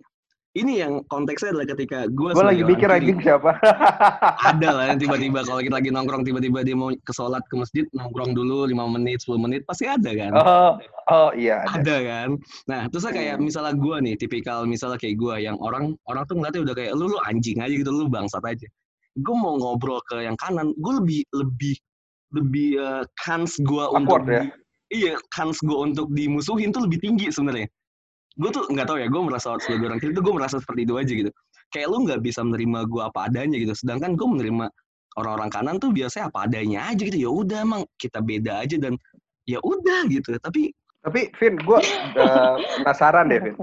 [SPEAKER 3] ini yang konteksnya adalah ketika gue
[SPEAKER 2] Gue lagi mikir anjing siapa.
[SPEAKER 3] ada lah yang tiba-tiba kalau kita lagi nongkrong tiba-tiba dia mau ke sholat ke masjid nongkrong dulu 5 menit 10 menit pasti ada kan
[SPEAKER 2] oh, oh iya ada.
[SPEAKER 3] ada kan nah terus kayak misalnya gue nih tipikal misalnya kayak gue yang orang orang tuh ngeliatnya udah kayak lu lu anjing aja gitu lu bangsat aja gue mau ngobrol ke yang kanan gue lebih lebih lebih eh, kans gue untuk
[SPEAKER 2] ya?
[SPEAKER 3] iya kans gue untuk dimusuhin tuh lebih tinggi sebenarnya gue tuh nggak tahu ya gue merasa sebagai orang kiri tuh gue merasa seperti itu aja gitu. Kayak lu nggak bisa menerima gue apa adanya gitu. Sedangkan gue menerima orang-orang kanan tuh biasanya apa adanya aja gitu. Ya udah emang kita beda aja dan ya udah gitu. Tapi
[SPEAKER 2] Tapi Vin, gue penasaran deh Vin.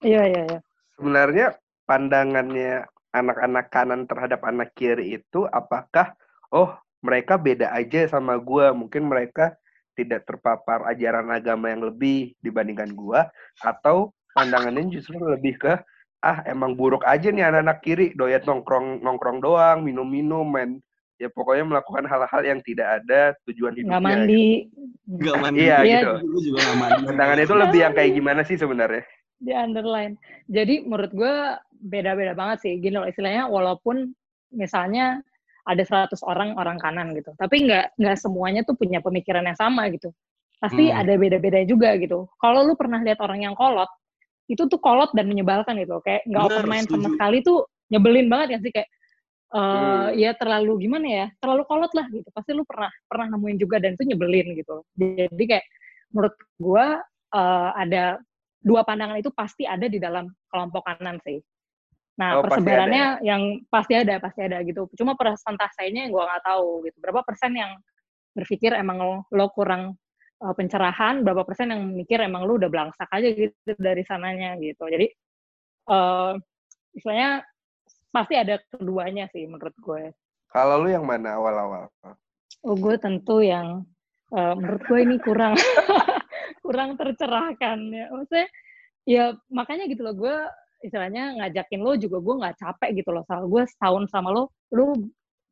[SPEAKER 8] Iya, iya, iya.
[SPEAKER 2] Sebenarnya pandangannya anak-anak kanan terhadap anak kiri itu apakah oh mereka beda aja sama gue mungkin mereka tidak terpapar ajaran agama yang lebih dibandingkan gue atau pandangannya justru lebih ke ah emang buruk aja nih anak-anak kiri doyan nongkrong nongkrong doang minum-minum main ya pokoknya melakukan hal-hal yang tidak ada tujuan hidupnya
[SPEAKER 8] Nggak mandi.
[SPEAKER 3] Gak mandi.
[SPEAKER 2] Iya,
[SPEAKER 8] Iya.
[SPEAKER 2] gitu
[SPEAKER 3] juga gak mandi.
[SPEAKER 2] pandangan itu lebih yang kayak gimana sih sebenarnya
[SPEAKER 8] di underline. Jadi menurut gue beda-beda banget sih. Gini loh istilahnya walaupun misalnya ada 100 orang orang kanan gitu. Tapi nggak nggak semuanya tuh punya pemikiran yang sama gitu. Pasti
[SPEAKER 3] Hmm.
[SPEAKER 8] ada beda-beda juga gitu. Kalau lu pernah lihat orang yang kolot, itu tuh kolot dan menyebalkan gitu. Kayak nggak open mind sama sekali tuh nyebelin banget kan sih kayak eh
[SPEAKER 2] Hmm.
[SPEAKER 8] ya terlalu gimana ya? Terlalu kolot lah gitu. Pasti lu pernah pernah nemuin juga dan itu nyebelin gitu. Jadi kayak menurut gua eh, ada dua pandangan itu pasti ada di dalam kelompok kanan sih. Nah,
[SPEAKER 2] Oh, pasti
[SPEAKER 8] persebarannya yang pasti ada, pasti ada gitu. Cuma persentasenya yang gue nggak tahu gitu. Berapa persen yang berpikir emang lo, lo kurang uh, pencerahan, berapa persen yang mikir emang lo udah belangsak aja gitu dari sananya gitu. Jadi, uh, istilahnya pasti ada keduanya sih menurut gue.
[SPEAKER 2] kalau lu yang mana awal-awal
[SPEAKER 8] Oh, gue tentu yang uh, menurut gue ini kurang kurang tercerahkan ya. Maksudnya ya makanya gitu loh gue istilahnya ngajakin lo juga gue nggak capek gitu loh. Soal gue setahun sama lo, lo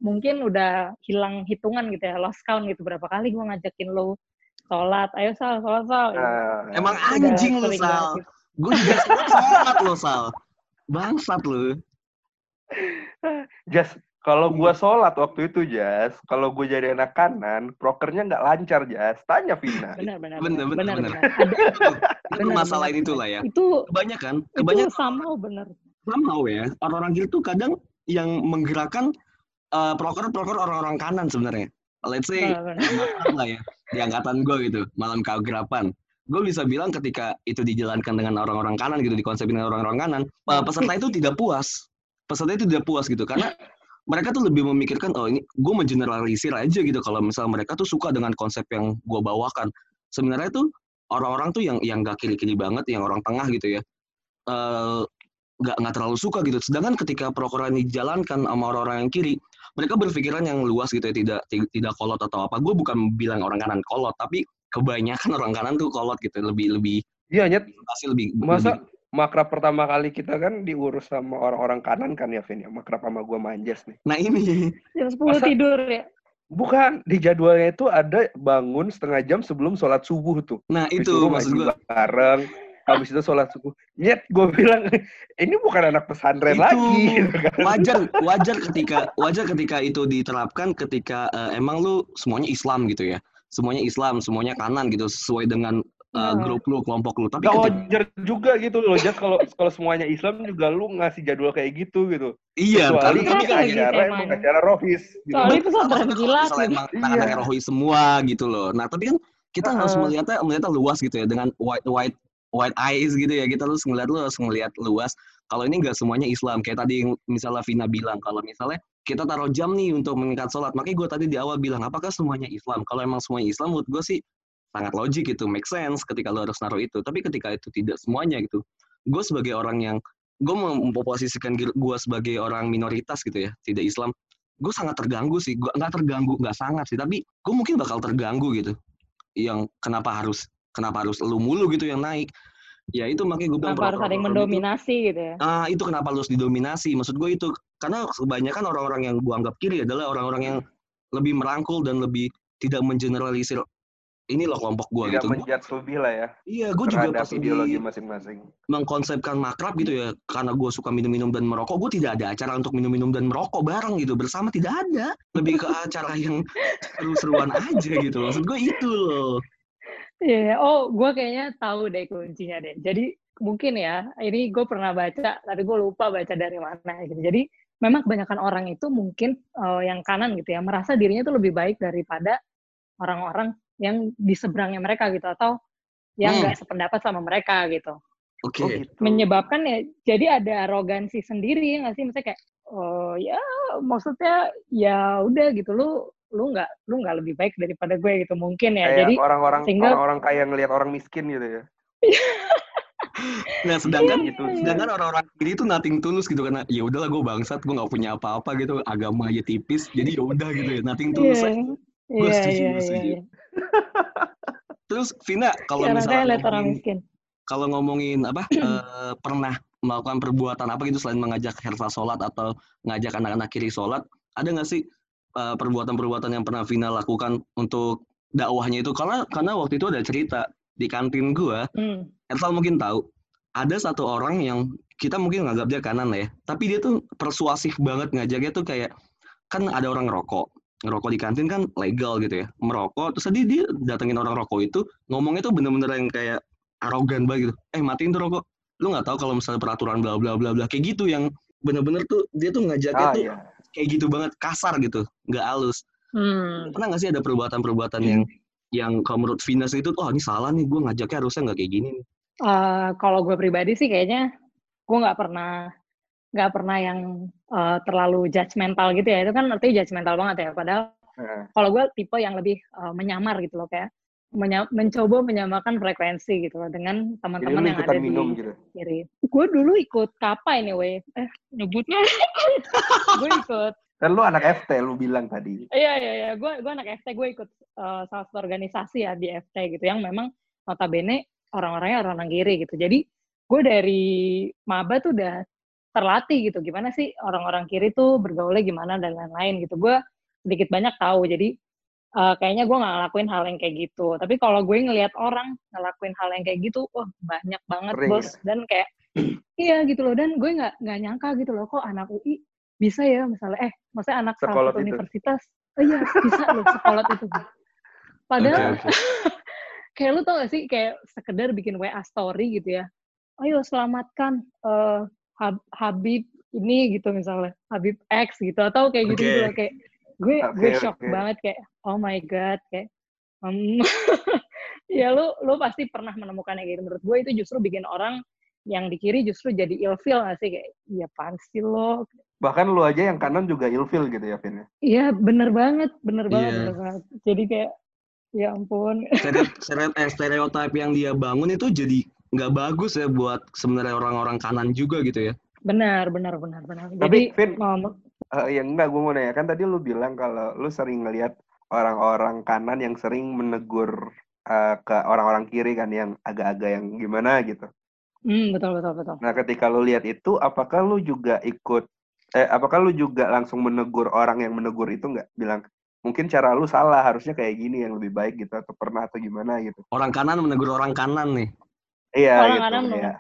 [SPEAKER 8] mungkin udah hilang hitungan gitu ya, lost count gitu berapa kali gue ngajakin lo sholat, ayo sal, sholat sal. gitu.
[SPEAKER 2] Nah,
[SPEAKER 3] Emang anjing lu,
[SPEAKER 8] sering
[SPEAKER 3] Sal.
[SPEAKER 8] gitu.
[SPEAKER 3] Gue juga sholat lo, Sal. Bangsat lu.
[SPEAKER 2] Jas, kalau gua sholat waktu itu Jas, kalau gue jadi anak kanan, prokernya nggak lancar Jas. Tanya Vina.
[SPEAKER 8] Benar, benar, benar,
[SPEAKER 3] bener.
[SPEAKER 8] benar. Ada,
[SPEAKER 3] Itu
[SPEAKER 8] bener.
[SPEAKER 3] itulah ya.
[SPEAKER 8] itu
[SPEAKER 3] Kebanyakan,
[SPEAKER 8] itu
[SPEAKER 3] kebanyakan
[SPEAKER 8] sama bener.
[SPEAKER 3] sama ya. Orang-orang gitu kadang yang menggerakkan eh, proker-proker orang-orang kanan sebenarnya. Let's say
[SPEAKER 8] Benar, benar.
[SPEAKER 3] lah ya di angkatan gue gitu malam kegerapan gue bisa bilang ketika itu dijalankan dengan orang-orang kanan gitu dikonsepin dengan orang-orang kanan eh, peserta itu tidak puas peserta itu tidak puas gitu karena mereka tuh lebih memikirkan oh ini gue mengeneralisir aja gitu kalau misal mereka tuh suka dengan konsep yang gue bawakan. Sebenarnya tuh orang-orang tuh yang yang gak kiri-kiri banget yang orang tengah gitu ya eh, nggak nggak terlalu suka gitu. Sedangkan ketika prokuran dijalankan sama orang-orang yang kiri mereka berpikiran yang luas gitu ya tidak ti- tidak kolot atau apa. Gue bukan bilang orang kanan kolot tapi kebanyakan orang kanan tuh kolot gitu lebih lebih
[SPEAKER 2] Iya, Nyet.
[SPEAKER 3] pasti lebih
[SPEAKER 2] Masa
[SPEAKER 3] lebih-
[SPEAKER 2] makrab pertama kali kita kan diurus sama orang-orang kanan kan ya, Vin? Ya? Makrab sama gua manjas nih.
[SPEAKER 3] nah ini
[SPEAKER 8] Jam 10
[SPEAKER 2] Masa-
[SPEAKER 8] tidur ya.
[SPEAKER 2] Bukan, di jadwalnya itu ada bangun setengah jam sebelum sholat subuh tuh.
[SPEAKER 3] nah itu
[SPEAKER 2] Disuruh
[SPEAKER 3] maksud gue
[SPEAKER 2] bareng. Habis itu sholat subuh. Nyet, gue bilang, ini bukan anak pesantren
[SPEAKER 3] Itu.
[SPEAKER 2] lagi. gitu kan.
[SPEAKER 3] wajar wajar ketika wajar ketika itu diterapkan ketika eh, emang lu semuanya Islam gitu ya semuanya Islam semuanya kanan gitu sesuai dengan uh, grup lu, kelompok lu. Tapi
[SPEAKER 2] Gak
[SPEAKER 3] ketika,
[SPEAKER 2] wajar juga gitu loh, Jas kalau kalau semuanya Islam juga lu ngasih jadwal kayak gitu gitu.
[SPEAKER 3] iya, tapi
[SPEAKER 2] ini
[SPEAKER 8] lagi
[SPEAKER 2] acara
[SPEAKER 8] temanya?
[SPEAKER 2] emang acara rohis gitu.
[SPEAKER 8] Soalnya pesantren kilat gitu.
[SPEAKER 3] emang anak-anak
[SPEAKER 2] Iya.
[SPEAKER 3] rohis semua gitu loh. Nah, tapi kan kita harus
[SPEAKER 2] Heeh.
[SPEAKER 3] melihatnya melihatnya luas gitu ya dengan white white white eyes gitu ya. Kita harus ngeliat lu harus ngelihat luas. Kalau ini nggak semuanya Islam. Kayak tadi misalnya Vina bilang kalau misalnya kita taruh jam nih untuk mengikat sholat. Makanya gue tadi di awal bilang apakah semuanya Islam? Kalau emang semuanya Islam menurut gue sih sangat logik gitu, make sense ketika lu harus naruh itu. Tapi ketika itu tidak semuanya gitu, gue sebagai orang yang gue memposisikan gue sebagai orang minoritas gitu ya, tidak Islam, gue sangat terganggu sih. Gue nggak terganggu, nggak sangat sih, tapi gue mungkin bakal terganggu gitu. Yang kenapa harus kenapa harus lu mulu gitu yang naik? Ya itu makanya gue bilang
[SPEAKER 8] Kenapa harus ada yang
[SPEAKER 3] program-program itu-
[SPEAKER 8] mendominasi gitu ya?
[SPEAKER 3] Ah, itu kenapa harus didominasi? Maksud gue itu karena kebanyakan orang-orang yang gue anggap kiri adalah orang-orang yang lebih merangkul dan lebih tidak mengeneralisir ini loh kelompok gue
[SPEAKER 2] Tidak
[SPEAKER 3] gitu. Gua-
[SPEAKER 2] menjudge lebih lah ya
[SPEAKER 3] Iya, gue juga pas
[SPEAKER 2] ideologi
[SPEAKER 3] lagi
[SPEAKER 2] masing-masing.
[SPEAKER 3] mengkonsepkan makrab gitu ya, karena gue suka minum-minum dan merokok, gue tidak ada acara untuk minum-minum dan merokok bareng gitu bersama tidak ada. Lebih ke acara yang seru-seruan aja gitu. Maksud gue itu loh.
[SPEAKER 8] Iya, iya. oh gue kayaknya tahu deh kuncinya deh. Jadi mungkin ya, ini gue pernah baca, tapi gue lupa baca dari mana gitu. Jadi memang kebanyakan orang itu mungkin eh, yang kanan gitu ya, merasa dirinya tuh lebih baik daripada orang-orang yang di seberangnya mereka gitu, atau yang
[SPEAKER 3] Hmm.
[SPEAKER 8] nggak sependapat sama mereka gitu.
[SPEAKER 3] Oke.
[SPEAKER 2] Oh gitu.
[SPEAKER 8] Menyebabkan ya, jadi ada arogansi sendiri ya nggak sih? Misalnya kayak, oh ya maksudnya ya udah gitu, lu lu nggak lu nggak lebih baik daripada gue gitu mungkin ya.
[SPEAKER 2] Kayak
[SPEAKER 8] Jadi
[SPEAKER 2] orang-orang
[SPEAKER 8] sehingga-
[SPEAKER 2] orang-orang kaya ngelihat orang miskin gitu ya.
[SPEAKER 3] Nah, sedangkan
[SPEAKER 8] Iya,
[SPEAKER 2] gitu.
[SPEAKER 3] sedangkan orang-orang kiri itu nothing tulus gitu karena ya udahlah gue bangsat, gue nggak punya apa-apa gitu, agama aja tipis, jadi ya udah gitu ya, nothing tulus.
[SPEAKER 8] Iya,
[SPEAKER 3] Gua
[SPEAKER 8] iya,
[SPEAKER 3] setuju,
[SPEAKER 8] iya,
[SPEAKER 3] gua
[SPEAKER 8] iya,
[SPEAKER 3] setuju.
[SPEAKER 8] iya.
[SPEAKER 3] Terus Vina, kalau
[SPEAKER 8] Sekarang
[SPEAKER 3] misalnya ngomongin- kalau ngomongin apa eh, pernah melakukan perbuatan apa gitu selain mengajak Hersa sholat atau ngajak anak-anak kiri sholat ada nggak sih eh, perbuatan-perbuatan yang pernah Vina lakukan untuk dakwahnya itu karena karena waktu itu ada cerita di kantin gua
[SPEAKER 8] Hmm.
[SPEAKER 3] Hersal mungkin tahu ada satu orang yang kita mungkin nganggap dia kanan lah ya tapi dia tuh persuasif banget ngajaknya tuh kayak kan ada orang ngerokok ngerokok di kantin kan legal gitu ya. Merokok terus tadi dia datengin orang rokok itu ngomongnya tuh bener-bener yang kayak arogan banget gitu. Eh matiin tuh rokok. Lu nggak tahu kalau misalnya peraturan bla bla bla bla kayak gitu yang bener-bener tuh dia tuh ngajaknya
[SPEAKER 2] Ah
[SPEAKER 3] tuh
[SPEAKER 2] iya.
[SPEAKER 3] kayak gitu banget kasar gitu nggak halus.
[SPEAKER 8] Hmm.
[SPEAKER 3] pernah nggak sih ada perbuatan-perbuatan yang yang kalau menurut Venus itu oh ini salah nih gue ngajaknya harusnya nggak kayak gini nih.
[SPEAKER 8] Eh, kalau gue pribadi sih kayaknya gue nggak pernah nggak pernah yang eh, terlalu judgmental gitu ya itu kan artinya judgmental banget ya padahal
[SPEAKER 2] Heeh.
[SPEAKER 8] kalau gue tipe yang lebih eh, menyamar gitu loh kayak menya- mencoba menyamakan frekuensi gitu loh dengan teman-teman yang ada
[SPEAKER 2] minum
[SPEAKER 8] di
[SPEAKER 2] gitu.
[SPEAKER 8] kiri. Gue dulu ikut kapa anyway, eh nyebutnya gue ikut
[SPEAKER 2] Kan lu anak FT lu bilang tadi.
[SPEAKER 8] Iya iya iya, gue gue anak FT, gue ikut eh, salah satu organisasi ya di FT gitu, yang memang notabene orang-orangnya orang kiri gitu. Jadi gue dari maba tuh udah terlatih gitu, gimana sih orang-orang kiri tuh bergaulnya gimana dan lain-lain gitu. Gue sedikit banyak tahu, jadi eh, kayaknya gue nggak ngelakuin hal yang kayak gitu. Tapi kalau gue ngelihat orang ngelakuin hal yang kayak gitu, wah banyak banget
[SPEAKER 2] Sering
[SPEAKER 8] bos. Dan kayak iya gitu loh, dan gue nggak nggak nyangka gitu loh, kok anak UI bisa ya misalnya, eh maksudnya anak salah
[SPEAKER 2] Sekolot
[SPEAKER 8] satu
[SPEAKER 2] itu.
[SPEAKER 8] universitas, oh iya bisa loh sekolot itu. Padahal
[SPEAKER 3] oke.
[SPEAKER 8] kayak lu tau gak sih kayak sekedar bikin WA story gitu ya. Ayo selamatkan eh, Hab- Habib ini gitu misalnya, Habib X gitu atau kayak gitu
[SPEAKER 3] Oke.
[SPEAKER 8] gitu kayak gue
[SPEAKER 2] Oke,
[SPEAKER 8] gue shock
[SPEAKER 2] oke.
[SPEAKER 8] banget kayak oh my god kayak hmm, ya lu lu pasti pernah menemukan yang gitu menurut gue itu justru bikin orang yang di kiri justru jadi ilfeel gak sih kayak iya apaan sih lo
[SPEAKER 2] Bahkan lu aja yang kanan juga ilfil gitu ya, Vin. ya?
[SPEAKER 8] iya bener banget bener banget
[SPEAKER 3] Iya.
[SPEAKER 8] bener banget jadi kayak ya ampun
[SPEAKER 3] Stere- stere- stereotip yang dia bangun itu jadi nggak bagus ya buat sebenarnya orang-orang kanan juga gitu ya.
[SPEAKER 8] benar benar benar benar
[SPEAKER 2] Tapi,
[SPEAKER 8] jadi
[SPEAKER 2] Vin,
[SPEAKER 8] ngomong
[SPEAKER 2] Eh, ya enggak, gue mau nanya. Kan tadi lu bilang kalau lu sering ngelihat orang-orang kanan yang sering menegur eh, ke orang-orang kiri kan yang agak-agak yang gimana gitu.
[SPEAKER 8] hmm, betul betul betul
[SPEAKER 2] Nah, ketika lu lihat itu, apakah lu juga ikut, eh, apakah lu juga langsung menegur orang yang menegur itu nggak? Bilang, mungkin cara lu salah, harusnya kayak gini yang lebih baik gitu, atau pernah atau gimana gitu.
[SPEAKER 3] Orang kanan menegur orang kanan nih.
[SPEAKER 2] Iya,
[SPEAKER 8] Orang
[SPEAKER 2] gitu.
[SPEAKER 8] kanan
[SPEAKER 2] ya.
[SPEAKER 8] menegur.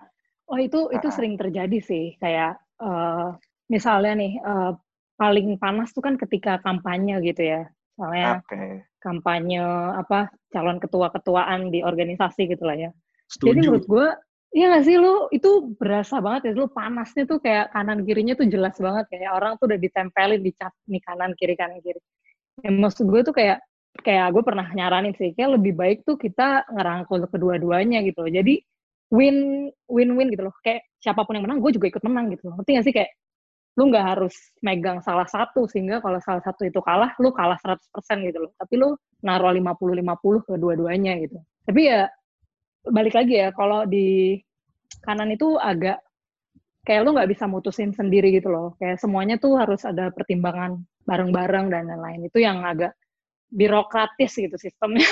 [SPEAKER 8] Oh itu itu sering terjadi sih kayak eh, misalnya nih eh, paling panas tuh kan ketika kampanye gitu ya. Soalnya
[SPEAKER 2] Oke.
[SPEAKER 8] kampanye apa calon ketua-ketuaan di organisasi gitu lah ya.
[SPEAKER 3] Setuju.
[SPEAKER 8] Jadi menurut gue, iya gak sih lu itu berasa banget ya, lu panasnya tuh kayak kanan kirinya tuh jelas banget kayak orang tuh udah ditempelin di cat nih kanan kiri kanan kiri. Ya, maksud gue tuh kayak kayak gue pernah nyaranin sih kayak lebih baik tuh kita ngerangkul kedua-duanya gitu. Jadi win win win gitu loh. Kayak siapa pun yang menang, gue juga ikut menang gitu. loh. Ngerti gak sih kayak lu nggak harus megang salah satu sehingga kalau salah satu itu kalah lu kalah 100% gitu loh tapi lu naruh 50-50 ke dua-duanya gitu tapi ya balik lagi ya kalau di kanan itu agak kayak lu nggak bisa mutusin sendiri gitu loh kayak semuanya tuh harus ada pertimbangan bareng-bareng dan lain-lain itu yang agak birokratis gitu sistemnya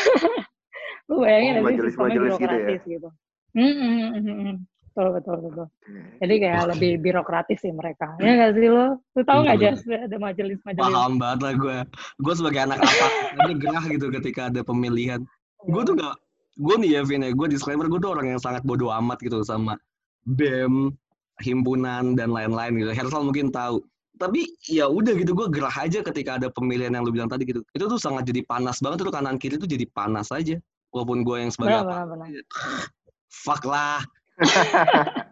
[SPEAKER 8] lu bayangin
[SPEAKER 2] Oh,
[SPEAKER 8] sih sistemnya
[SPEAKER 2] majelis-majelis gitu ya?
[SPEAKER 8] birokratis gitu, Hmm. betul betul betul jadi kayak lebih birokratis sih mereka. Ya nggak sih lo? Lu tahu nggak. Jas ada majelis-majelis?
[SPEAKER 3] Paham banget lah gue. Gue sebagai anak apa aja gerah gitu ketika ada pemilihan. Gue tuh gak, gue nih ya Vin ya, gue disclaimer gue tuh orang yang sangat bodoh amat gitu sama BEM, himpunan dan lain-lain gitu. Hersal mungkin tahu. Tapi ya udah gitu gue gerah aja ketika ada pemilihan yang lu bilang tadi gitu. Itu tuh sangat jadi panas banget tuh kanan kiri tuh jadi panas aja. Walaupun gue yang sebagai
[SPEAKER 8] Benar,
[SPEAKER 3] apa,
[SPEAKER 8] benar, benar.
[SPEAKER 3] Fuck lah.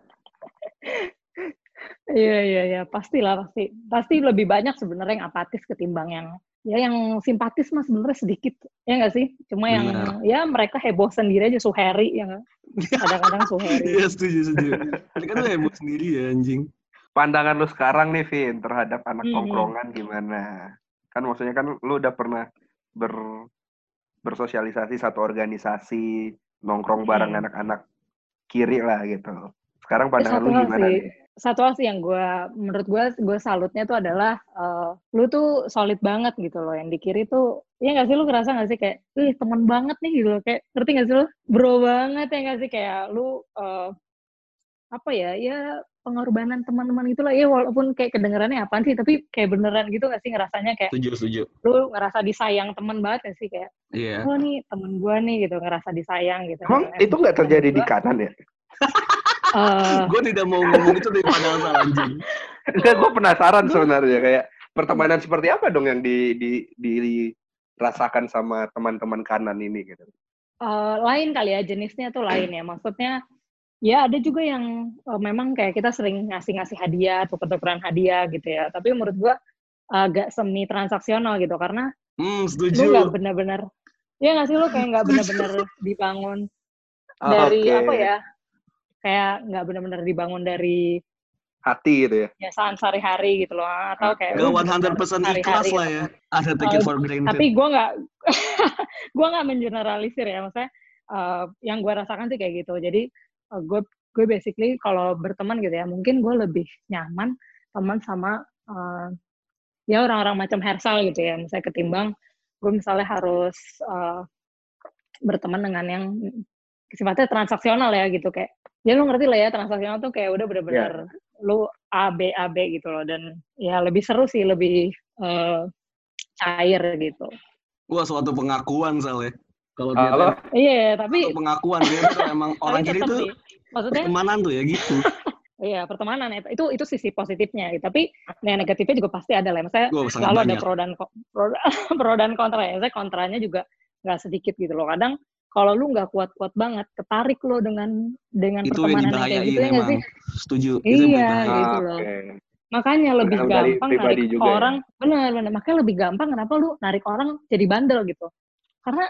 [SPEAKER 8] Iya iya iya pastilah pasti pasti lebih banyak sebenarnya yang apatis ketimbang yang ya yang simpatis mah sebenarnya sedikit ya nggak sih cuma yang
[SPEAKER 3] Benar.
[SPEAKER 8] ya mereka heboh sendiri aja suheri ya nggak? kadang-kadang suheri
[SPEAKER 3] Iya setuju setuju. Kan lu heboh sendiri ya anjing.
[SPEAKER 2] Pandangan lu sekarang nih, Vin, terhadap anak
[SPEAKER 8] Hmm.
[SPEAKER 2] tongkrongan gimana? Kan maksudnya kan lu udah pernah ber bersosialisasi satu organisasi, nongkrong bareng
[SPEAKER 8] Hmm.
[SPEAKER 2] anak-anak kiri lah gitu. Sekarang pandangan
[SPEAKER 8] satu
[SPEAKER 2] lu gimana
[SPEAKER 8] sih,
[SPEAKER 2] nih?
[SPEAKER 8] satu hal sih yang gue, menurut gue, gue salutnya tuh adalah, eh, lu tuh solid banget gitu loh, yang di kiri tuh, iya gak sih? Lu ngerasa gak sih? Kayak, ih temen banget nih gitu loh, kayak, ngerti gak sih lu? Bro banget ya gak sih, kayak lu, eh, apa ya, ya pengorbanan teman-teman gitu lah, ya walaupun kayak kedengerannya apaan sih, tapi kayak beneran gitu gak sih ngerasanya kayak,
[SPEAKER 3] Setuju setuju.
[SPEAKER 8] lu ngerasa disayang temen banget gak sih, kayak,
[SPEAKER 3] Iya.
[SPEAKER 8] oh nih temen gue nih gitu, ngerasa disayang gitu.
[SPEAKER 2] Emang
[SPEAKER 8] Dan
[SPEAKER 2] itu nggak terjadi di kanan ya?
[SPEAKER 8] eh,
[SPEAKER 3] Gue tidak mau ngomong itu dari padahal salah anjing.
[SPEAKER 2] Enggak, gue penasaran sebenarnya kayak pertemanan seperti apa dong yang di di dirasakan sama teman-teman kanan ini gitu.
[SPEAKER 8] Eh, lain kali ya jenisnya tuh lain ya maksudnya ya ada juga yang eh, memang kayak kita sering ngasih-ngasih hadiah tuker-tukeran hadiah gitu ya tapi menurut gua agak semi transaksional gitu karena
[SPEAKER 3] Hmm,
[SPEAKER 8] lu
[SPEAKER 3] setuju.
[SPEAKER 8] nggak benar-benar ya nggak sih lu kayak nggak benar-benar dibangun
[SPEAKER 2] Oh,
[SPEAKER 8] dari
[SPEAKER 2] oke.
[SPEAKER 8] apa ya kayak nggak benar-benar dibangun dari
[SPEAKER 2] Hati gitu ya.
[SPEAKER 8] kebiasaan sehari-hari gitu loh atau kayak
[SPEAKER 3] Gak
[SPEAKER 8] lu
[SPEAKER 3] 100%
[SPEAKER 8] benar-benar
[SPEAKER 3] ikhlas
[SPEAKER 8] sehari-hari
[SPEAKER 3] lah ya. Ada take it
[SPEAKER 8] Eh,
[SPEAKER 3] for granted.
[SPEAKER 8] tapi gue nggak gue nggak mengeneralisir ya maksudnya eh, yang gue rasakan sih kayak gitu jadi gue gue basically kalau berteman gitu ya mungkin gue lebih nyaman teman sama eh, ya orang-orang macam Hersal gitu ya. Misalnya ketimbang gue misalnya harus eh, berteman dengan yang sifatnya transaksional ya gitu. Kayak ya lu ngerti lah ya transaksional tuh kayak udah bener-bener lu A B A B gitu loh. Dan ya lebih seru sih lebih eh, cair gitu.
[SPEAKER 3] Wah, suatu pengakuan soalnya. Kalau dia
[SPEAKER 2] Halo?
[SPEAKER 3] tuh
[SPEAKER 8] iya tapi
[SPEAKER 3] pengakuan dia tuh emang orang kiri tuh
[SPEAKER 8] sih maksudnya
[SPEAKER 3] pertemanan tuh ya gitu.
[SPEAKER 8] iya pertemanan itu itu, itu sisi positifnya gitu. tapi yang negatifnya juga pasti ada lah maksudnya
[SPEAKER 3] Gue sangat
[SPEAKER 8] selalu ada pro dan pro, pro dan kontra ya saya kontranya juga nggak sedikit gitu loh kadang kalau lu nggak kuat-kuat banget ketarik lo dengan dengan
[SPEAKER 3] Itu
[SPEAKER 8] pertemanan yang kayak gitu ya nggak sih
[SPEAKER 3] Setuju. Itu
[SPEAKER 8] Iya, gitu
[SPEAKER 2] Ah,
[SPEAKER 8] loh.
[SPEAKER 2] oke.
[SPEAKER 8] makanya lebih
[SPEAKER 2] dari
[SPEAKER 8] gampang narik
[SPEAKER 2] juga ya.
[SPEAKER 8] orang benar benar makanya lebih gampang kenapa lu narik orang jadi bandel gitu karena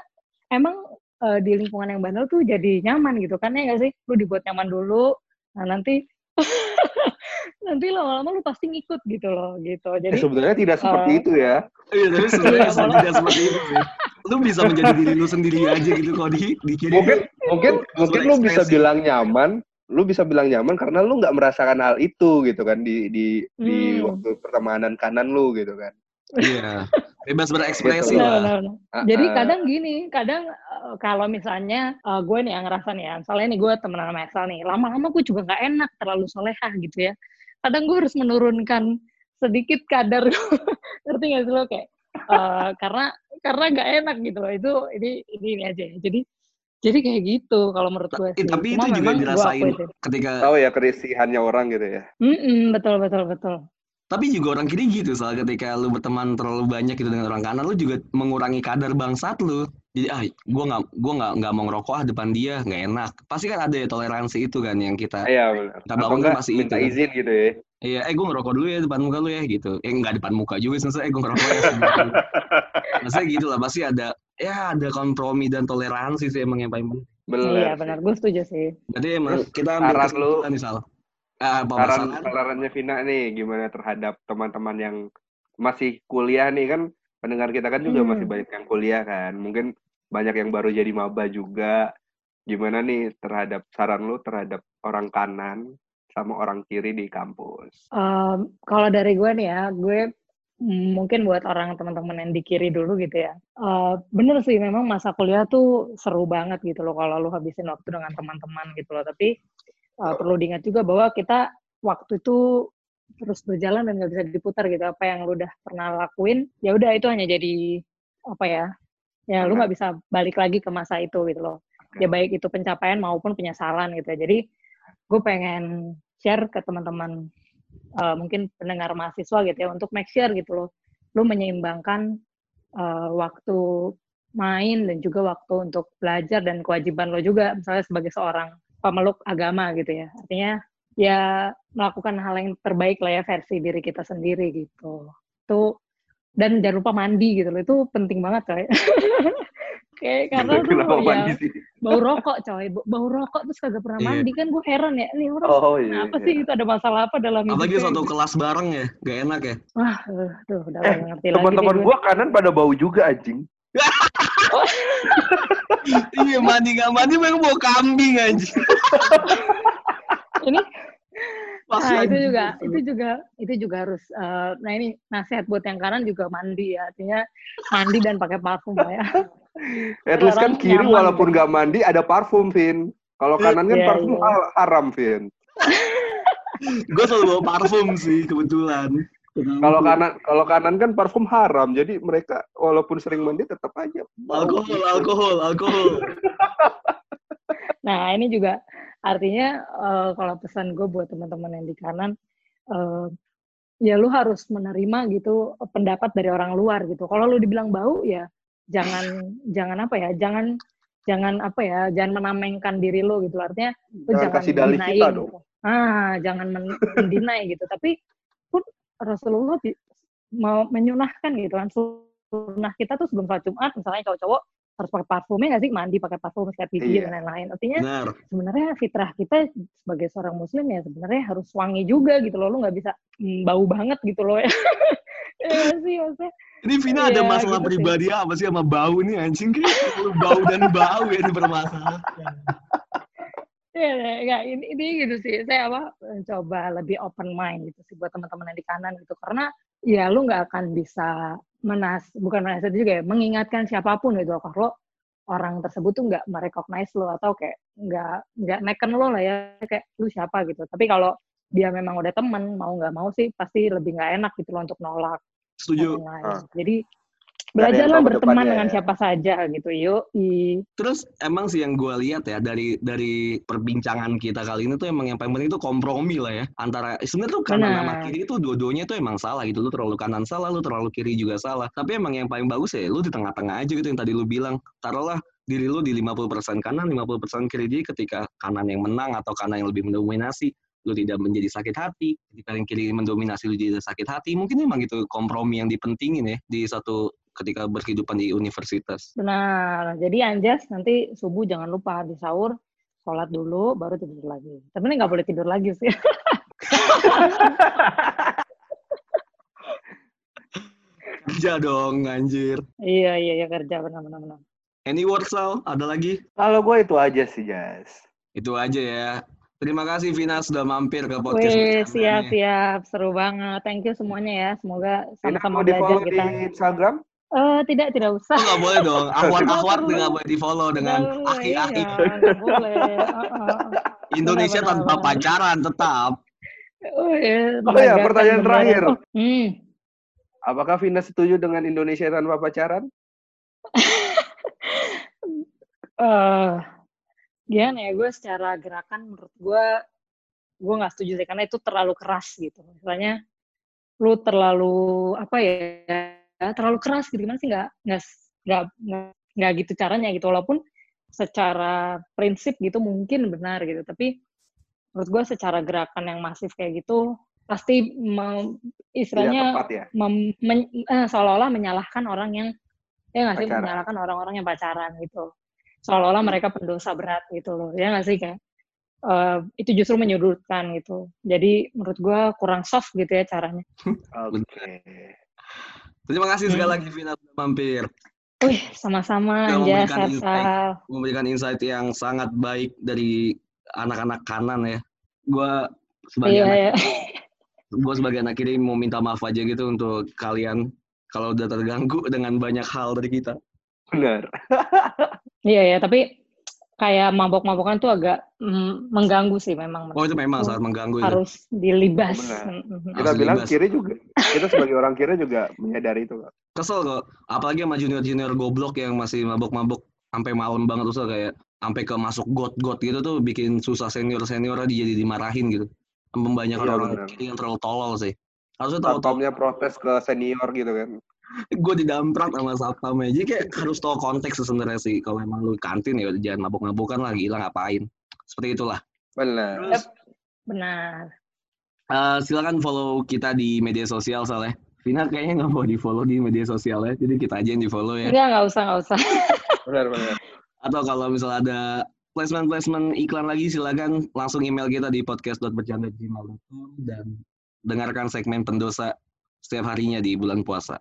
[SPEAKER 8] emang eh, di lingkungan yang bandel tuh jadi nyaman gitu kan ya nggak sih lu dibuat nyaman dulu nah nanti nanti lama-lama lu pasti ngikut gitu loh gitu
[SPEAKER 2] Eh,
[SPEAKER 8] jadi
[SPEAKER 2] sebenarnya tidak seperti
[SPEAKER 8] eh,
[SPEAKER 2] itu ya.
[SPEAKER 3] Iya, tapi sebenarnya
[SPEAKER 8] Iya, kalau-
[SPEAKER 3] tidak seperti itu sih. Lu bisa menjadi diri lu sendiri aja gitu kalau di di kiri.
[SPEAKER 2] Mungkin mungkin
[SPEAKER 3] Lu
[SPEAKER 2] mungkin lu bisa bilang nyaman, lu bisa bilang nyaman karena lu nggak merasakan hal itu gitu kan di di di
[SPEAKER 8] Hmm.
[SPEAKER 2] waktu pertemanan kanan lu gitu kan.
[SPEAKER 3] Iya. Bebas berekspresi
[SPEAKER 2] Gitu.
[SPEAKER 3] lah.
[SPEAKER 8] benar, benar.
[SPEAKER 2] Ah,
[SPEAKER 8] Jadi
[SPEAKER 2] ah.
[SPEAKER 8] kadang gini, kadang eh, kalau misalnya eh, gue nih yang ngerasa nih ya, misalnya nih gue temenan sama Excel nih, lama-lama gue juga nggak enak terlalu solehah gitu ya. Kadang gue harus menurunkan sedikit kadar, ngerti nggak sih lo kayak eh, karena karena nggak enak gitu loh. Itu ini ini, ini aja. ya. Jadi jadi kayak gitu kalau menurut gue sih.
[SPEAKER 3] tapi
[SPEAKER 8] Cuma
[SPEAKER 3] itu juga dirasain ketika
[SPEAKER 2] Tahu ya kerisihannya orang gitu ya.
[SPEAKER 8] Mm-mm, betul betul betul.
[SPEAKER 3] Tapi juga orang kiri gitu, soal ketika lu berteman terlalu banyak gitu dengan orang kanan, lu juga mengurangi kadar bangsat lu. Jadi ah, gua nggak gua nggak nggak mau ngerokok ah depan dia, nggak enak. Pasti kan ada ya toleransi itu kan yang kita
[SPEAKER 2] Iya benar.
[SPEAKER 3] Kita bangun kan pasti
[SPEAKER 2] minta
[SPEAKER 3] itu.
[SPEAKER 2] izin gitu ya.
[SPEAKER 3] Iya, eh gue ngerokok dulu ya depan muka lu ya gitu. Eh nggak depan muka juga maksudnya, eh gue ngerokok ya. maksudnya gitu lah, pasti ada ya ada kompromi dan toleransi sih emang yang paling penting.
[SPEAKER 2] Benar.
[SPEAKER 8] Iya
[SPEAKER 2] sih.
[SPEAKER 8] benar, gue setuju sih.
[SPEAKER 3] Berarti emang kita ambil
[SPEAKER 2] saran lu-
[SPEAKER 3] kesimpulan misal. Apa
[SPEAKER 2] Saran
[SPEAKER 3] saran?
[SPEAKER 2] sarannya Vina nih gimana terhadap teman-teman yang masih kuliah nih kan pendengar kita kan juga
[SPEAKER 8] Hmm.
[SPEAKER 2] masih banyak yang kuliah kan. Mungkin banyak yang baru jadi maba juga. Gimana nih terhadap saran lu terhadap orang kanan sama orang kiri di kampus?
[SPEAKER 8] Em, kalau dari gue nih ya, gue mungkin buat orang teman-teman yang di kiri dulu gitu ya. Eh, bener sih, memang masa kuliah tuh seru banget gitu loh kalau lu habisin waktu dengan teman-teman gitu loh. Tapi eh, perlu diingat juga bahwa kita waktu itu terus berjalan dan nggak bisa diputar gitu. Apa yang lu udah pernah lakuin, ya udah itu hanya jadi apa ya? Ya lu nggak bisa balik lagi ke masa itu gitu loh. Ya baik itu pencapaian maupun penyesalan gitu ya. Jadi gue pengen share ke teman-teman uh, mungkin pendengar mahasiswa gitu ya untuk make sure gitu loh lu menyeimbangkan uh, waktu main dan juga waktu untuk belajar dan kewajiban lo juga misalnya sebagai seorang pemeluk agama gitu ya artinya ya melakukan hal yang terbaik lah ya versi diri kita sendiri gitu itu dan jangan lupa mandi gitu loh itu penting banget coy kayak karena tuh
[SPEAKER 2] Kenapa
[SPEAKER 8] ya
[SPEAKER 2] mandi sih?
[SPEAKER 8] bau rokok coy Ba- bau rokok terus kagak pernah
[SPEAKER 3] Iya.
[SPEAKER 8] mandi kan gue heran ya ini orang
[SPEAKER 2] Oh iya.
[SPEAKER 8] apa sih itu ada masalah apa dalam
[SPEAKER 3] Apalagi
[SPEAKER 8] hidupnya
[SPEAKER 3] satu
[SPEAKER 8] gitu.
[SPEAKER 3] kelas bareng ya, gak enak ya.
[SPEAKER 8] wah uh, tuh udah
[SPEAKER 2] Eh,
[SPEAKER 8] ngerti lagi
[SPEAKER 2] Teman-teman gua kanan pada bau juga anjing.
[SPEAKER 3] iya mandi gak mandi memang mau kambing aja.
[SPEAKER 8] ini
[SPEAKER 3] Pas
[SPEAKER 8] nah itu juga itu juga itu juga harus eh, nah ini nasihat buat yang kanan juga mandi ya artinya mandi dan pakai parfum ya
[SPEAKER 2] At least kan kiri
[SPEAKER 8] nyaman
[SPEAKER 2] walaupun nggak mandi ada parfum, Vin. Kalau kanan kan
[SPEAKER 8] Iya,
[SPEAKER 2] parfum
[SPEAKER 8] iya.
[SPEAKER 2] hal- haram, Vin.
[SPEAKER 3] Gue selalu bawa parfum sih kebetulan.
[SPEAKER 2] Kalau kanan kalau kanan kan parfum haram. Jadi mereka walaupun sering mandi tetap aja
[SPEAKER 3] alkohol, alkohol, alkohol.
[SPEAKER 8] nah ini juga artinya eh, kalau pesan gue buat teman-teman yang di kanan eh, ya lu harus menerima gitu pendapat dari orang luar gitu kalau lu dibilang bau ya jangan jangan apa ya jangan jangan apa ya jangan menamengkan diri lu gitu artinya lu
[SPEAKER 2] Jangan
[SPEAKER 8] jangan
[SPEAKER 2] kasih dalih kita
[SPEAKER 8] gitu.
[SPEAKER 2] dong.
[SPEAKER 8] ah jangan men- mendinai gitu tapi Rasulullah mau menyunahkan gitu kan sunnah kita tuh sebelum sholat Jumat misalnya cowok-cowok harus pakai parfumnya nggak sih mandi pakai parfum sikat gigi
[SPEAKER 2] Iya.
[SPEAKER 8] dan lain-lain artinya
[SPEAKER 3] Benar.
[SPEAKER 8] sebenarnya fitrah kita sebagai seorang muslim ya sebenarnya harus wangi juga gitu loh lu nggak bisa mm, bau banget gitu loh ya Iya sih maksudnya
[SPEAKER 3] Ini Vina ada
[SPEAKER 8] Iya,
[SPEAKER 3] masalah
[SPEAKER 8] gitu sih.
[SPEAKER 3] pribadi apa sih sama bau nih anjing? Kayak bau dan bau ya ini
[SPEAKER 8] iya, ini, ini gitu sih. Saya apa coba lebih open mind gitu sih buat teman-teman yang di kanan gitu. Karena ya lu nggak akan bisa menas, bukan menasihat juga ya, mengingatkan siapa pun gitu. Kalau orang tersebut tuh nggak merecognize lo atau kayak nggak nggak neken lo lah ya kayak lu siapa gitu. Tapi kalau dia memang udah temen mau nggak mau sih pasti lebih nggak enak gitu loh untuk nolak.
[SPEAKER 3] Setuju.
[SPEAKER 2] Ah.
[SPEAKER 8] Jadi belajarlah berteman
[SPEAKER 2] depannya
[SPEAKER 8] dengan
[SPEAKER 2] ya.
[SPEAKER 8] siapa saja gitu. Yuk,
[SPEAKER 3] Terus emang sih yang gue lihat ya dari dari perbincangan kita kali ini tuh emang yang paling penting itu kompromi lah ya antara sebenarnya tuh kanan sama
[SPEAKER 8] Benar.
[SPEAKER 3] kiri itu dua-duanya tuh emang salah gitu lu terlalu kanan salah lu terlalu kiri juga salah tapi emang yang paling bagus ya lu di tengah-tengah aja gitu yang tadi lu bilang taruhlah diri lu di 50% kanan 50% kiri jadi ketika kanan yang menang atau kanan yang lebih mendominasi lu tidak menjadi sakit hati ketika yang kiri mendominasi lu jadi sakit hati mungkin emang gitu kompromi yang dipentingin ya di satu ketika berkehidupan di universitas
[SPEAKER 8] Benar. Jadi Anjas nanti subuh jangan lupa habis sahur sholat dulu baru tidur lagi. Tapi ini nggak boleh tidur lagi sih.
[SPEAKER 3] kerja dong anjir
[SPEAKER 8] iya iya iya kerja benar benar benar.
[SPEAKER 3] Any words Sal? Ada lagi?
[SPEAKER 2] Kalau gue itu aja sih, Jas.
[SPEAKER 3] Itu aja ya. Terima kasih Vina sudah mampir ke podcast
[SPEAKER 8] Wih siap siap seru banget. Thank you semuanya ya. Semoga sama-sama belajar kita.
[SPEAKER 2] di Instagram?
[SPEAKER 8] Eh tidak tidak usah.
[SPEAKER 3] Oh, nggak boleh dong. Ahwat-ahwat
[SPEAKER 8] Nggak
[SPEAKER 3] nggak boleh di follow dengan aki-aki.
[SPEAKER 8] iya, nggak boleh. Heeh.
[SPEAKER 3] Indonesia
[SPEAKER 8] Benar,
[SPEAKER 3] tanpa
[SPEAKER 8] benar,
[SPEAKER 3] pacaran tetap.
[SPEAKER 8] Oh iya,
[SPEAKER 2] Oh ya, pertanyaan
[SPEAKER 8] bendera.
[SPEAKER 2] terakhir.
[SPEAKER 8] Oh, hmm.
[SPEAKER 2] Apakah Vina setuju dengan Indonesia tanpa pacaran?
[SPEAKER 8] eh gimana ya gue secara gerakan menurut gue gue nggak setuju sih karena itu terlalu keras gitu misalnya lu terlalu apa ya terlalu keras gitu. Gimana sih? Nggak nggak nggak gitu caranya gitu. Walaupun secara prinsip gitu mungkin benar gitu. Tapi menurut gue secara gerakan yang masif kayak gitu pasti istilahnya
[SPEAKER 2] tepat ya.
[SPEAKER 8] mem- men- eh, seolah-olah menyalahkan orang yang ya nggak sih?
[SPEAKER 2] Pacaran.
[SPEAKER 8] menyalahkan orang-orang yang pacaran gitu. Seolah-olah mereka pendosa berat gitu loh. Ya nggak sih kayak eh, itu justru menyudutkan gitu. Jadi menurut gua kurang soft gitu ya caranya.
[SPEAKER 2] Oke.
[SPEAKER 3] Terima kasih sekali
[SPEAKER 8] Hmm.
[SPEAKER 3] lagi Vina sudah mampir.
[SPEAKER 8] Wih sama-sama
[SPEAKER 3] Sudah
[SPEAKER 8] Anja
[SPEAKER 3] memberikan
[SPEAKER 8] Sarsal
[SPEAKER 3] Memberikan insight yang sangat baik dari anak-anak kanan ya. Gua sebagai
[SPEAKER 8] iya
[SPEAKER 3] anak
[SPEAKER 8] ya
[SPEAKER 3] gue sebagai anak kiri mau minta maaf aja gitu untuk kalian kalau udah terganggu dengan banyak hal dari kita.
[SPEAKER 2] Benar.
[SPEAKER 8] iya ya tapi kayak mabok-mabokan tuh agak mm, mengganggu sih memang
[SPEAKER 3] Oh itu memang sangat mengganggu itu.
[SPEAKER 8] harus dilibas
[SPEAKER 2] Benar. Kita
[SPEAKER 3] Harus
[SPEAKER 2] bilang
[SPEAKER 3] dilibas.
[SPEAKER 2] kiri juga. Kita sebagai orang kiri juga menyadari itu kok.
[SPEAKER 3] Kesel kok. Apalagi sama junior-junior goblok yang masih mabok-mabok sampai malam banget terus kayak sampai ke masuk got-got gitu tuh bikin susah senior-seniornya jadi dimarahin gitu. Banyak
[SPEAKER 2] Iya,
[SPEAKER 3] orang kiri yang terlalu tolol sih. Harusnya tahu
[SPEAKER 2] protes ke senior gitu kan.
[SPEAKER 3] Gue didamprat sama satpamnya. Jadi kayak harus tahu konteks sebenarnya sih. Kalau emang lu kantin ya jangan mabok-mabokan lah gila ngapain. Seperti itulah.
[SPEAKER 2] Benar.
[SPEAKER 3] Terus
[SPEAKER 8] benar
[SPEAKER 3] Eh, silakan follow kita di media sosial soalnya. Vina kayaknya nggak mau di follow di media sosialnya, jadi kita aja yang di follow ya.
[SPEAKER 8] enggak nggak usah nggak usah
[SPEAKER 2] Benar benar.
[SPEAKER 3] Atau kalau misalnya ada placement-placement iklan lagi, silakan langsung email kita di podcast.bercanda.gmail.com dan dengarkan segmen pendosa setiap harinya di bulan puasa.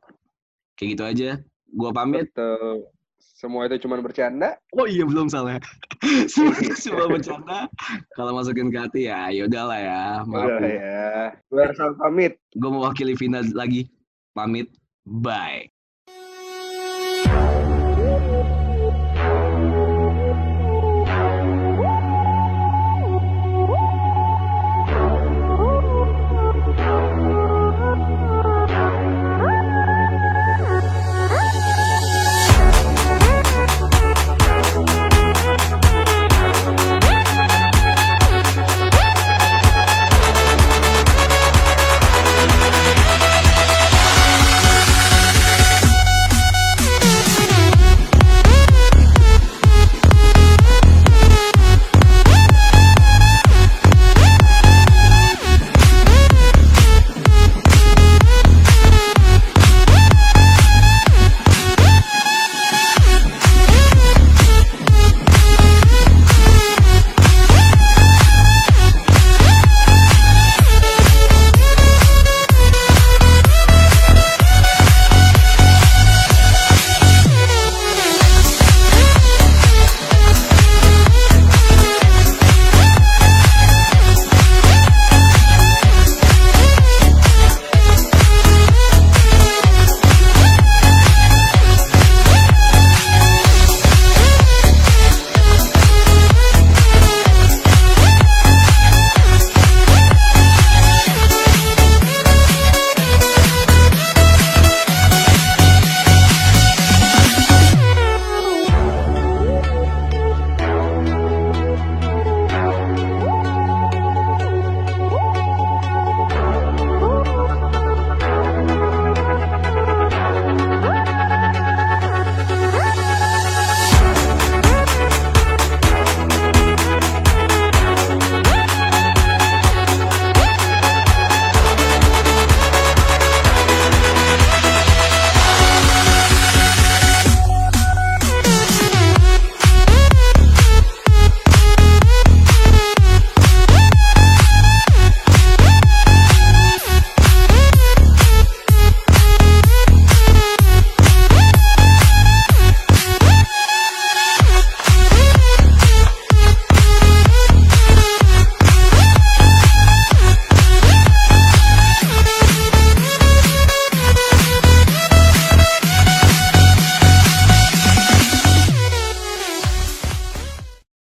[SPEAKER 3] Kayak gitu aja. Gua pamit.
[SPEAKER 2] Betul. Semua itu cuma bercanda.
[SPEAKER 3] Oh iya belum salah. Semua Cuma bercanda. Kalau masukin ke hati ya yaudahlah ya. Maaf.
[SPEAKER 2] Udah ya. Gue harus pamit.
[SPEAKER 3] Gue mewakili Vina lagi. Pamit. Bye.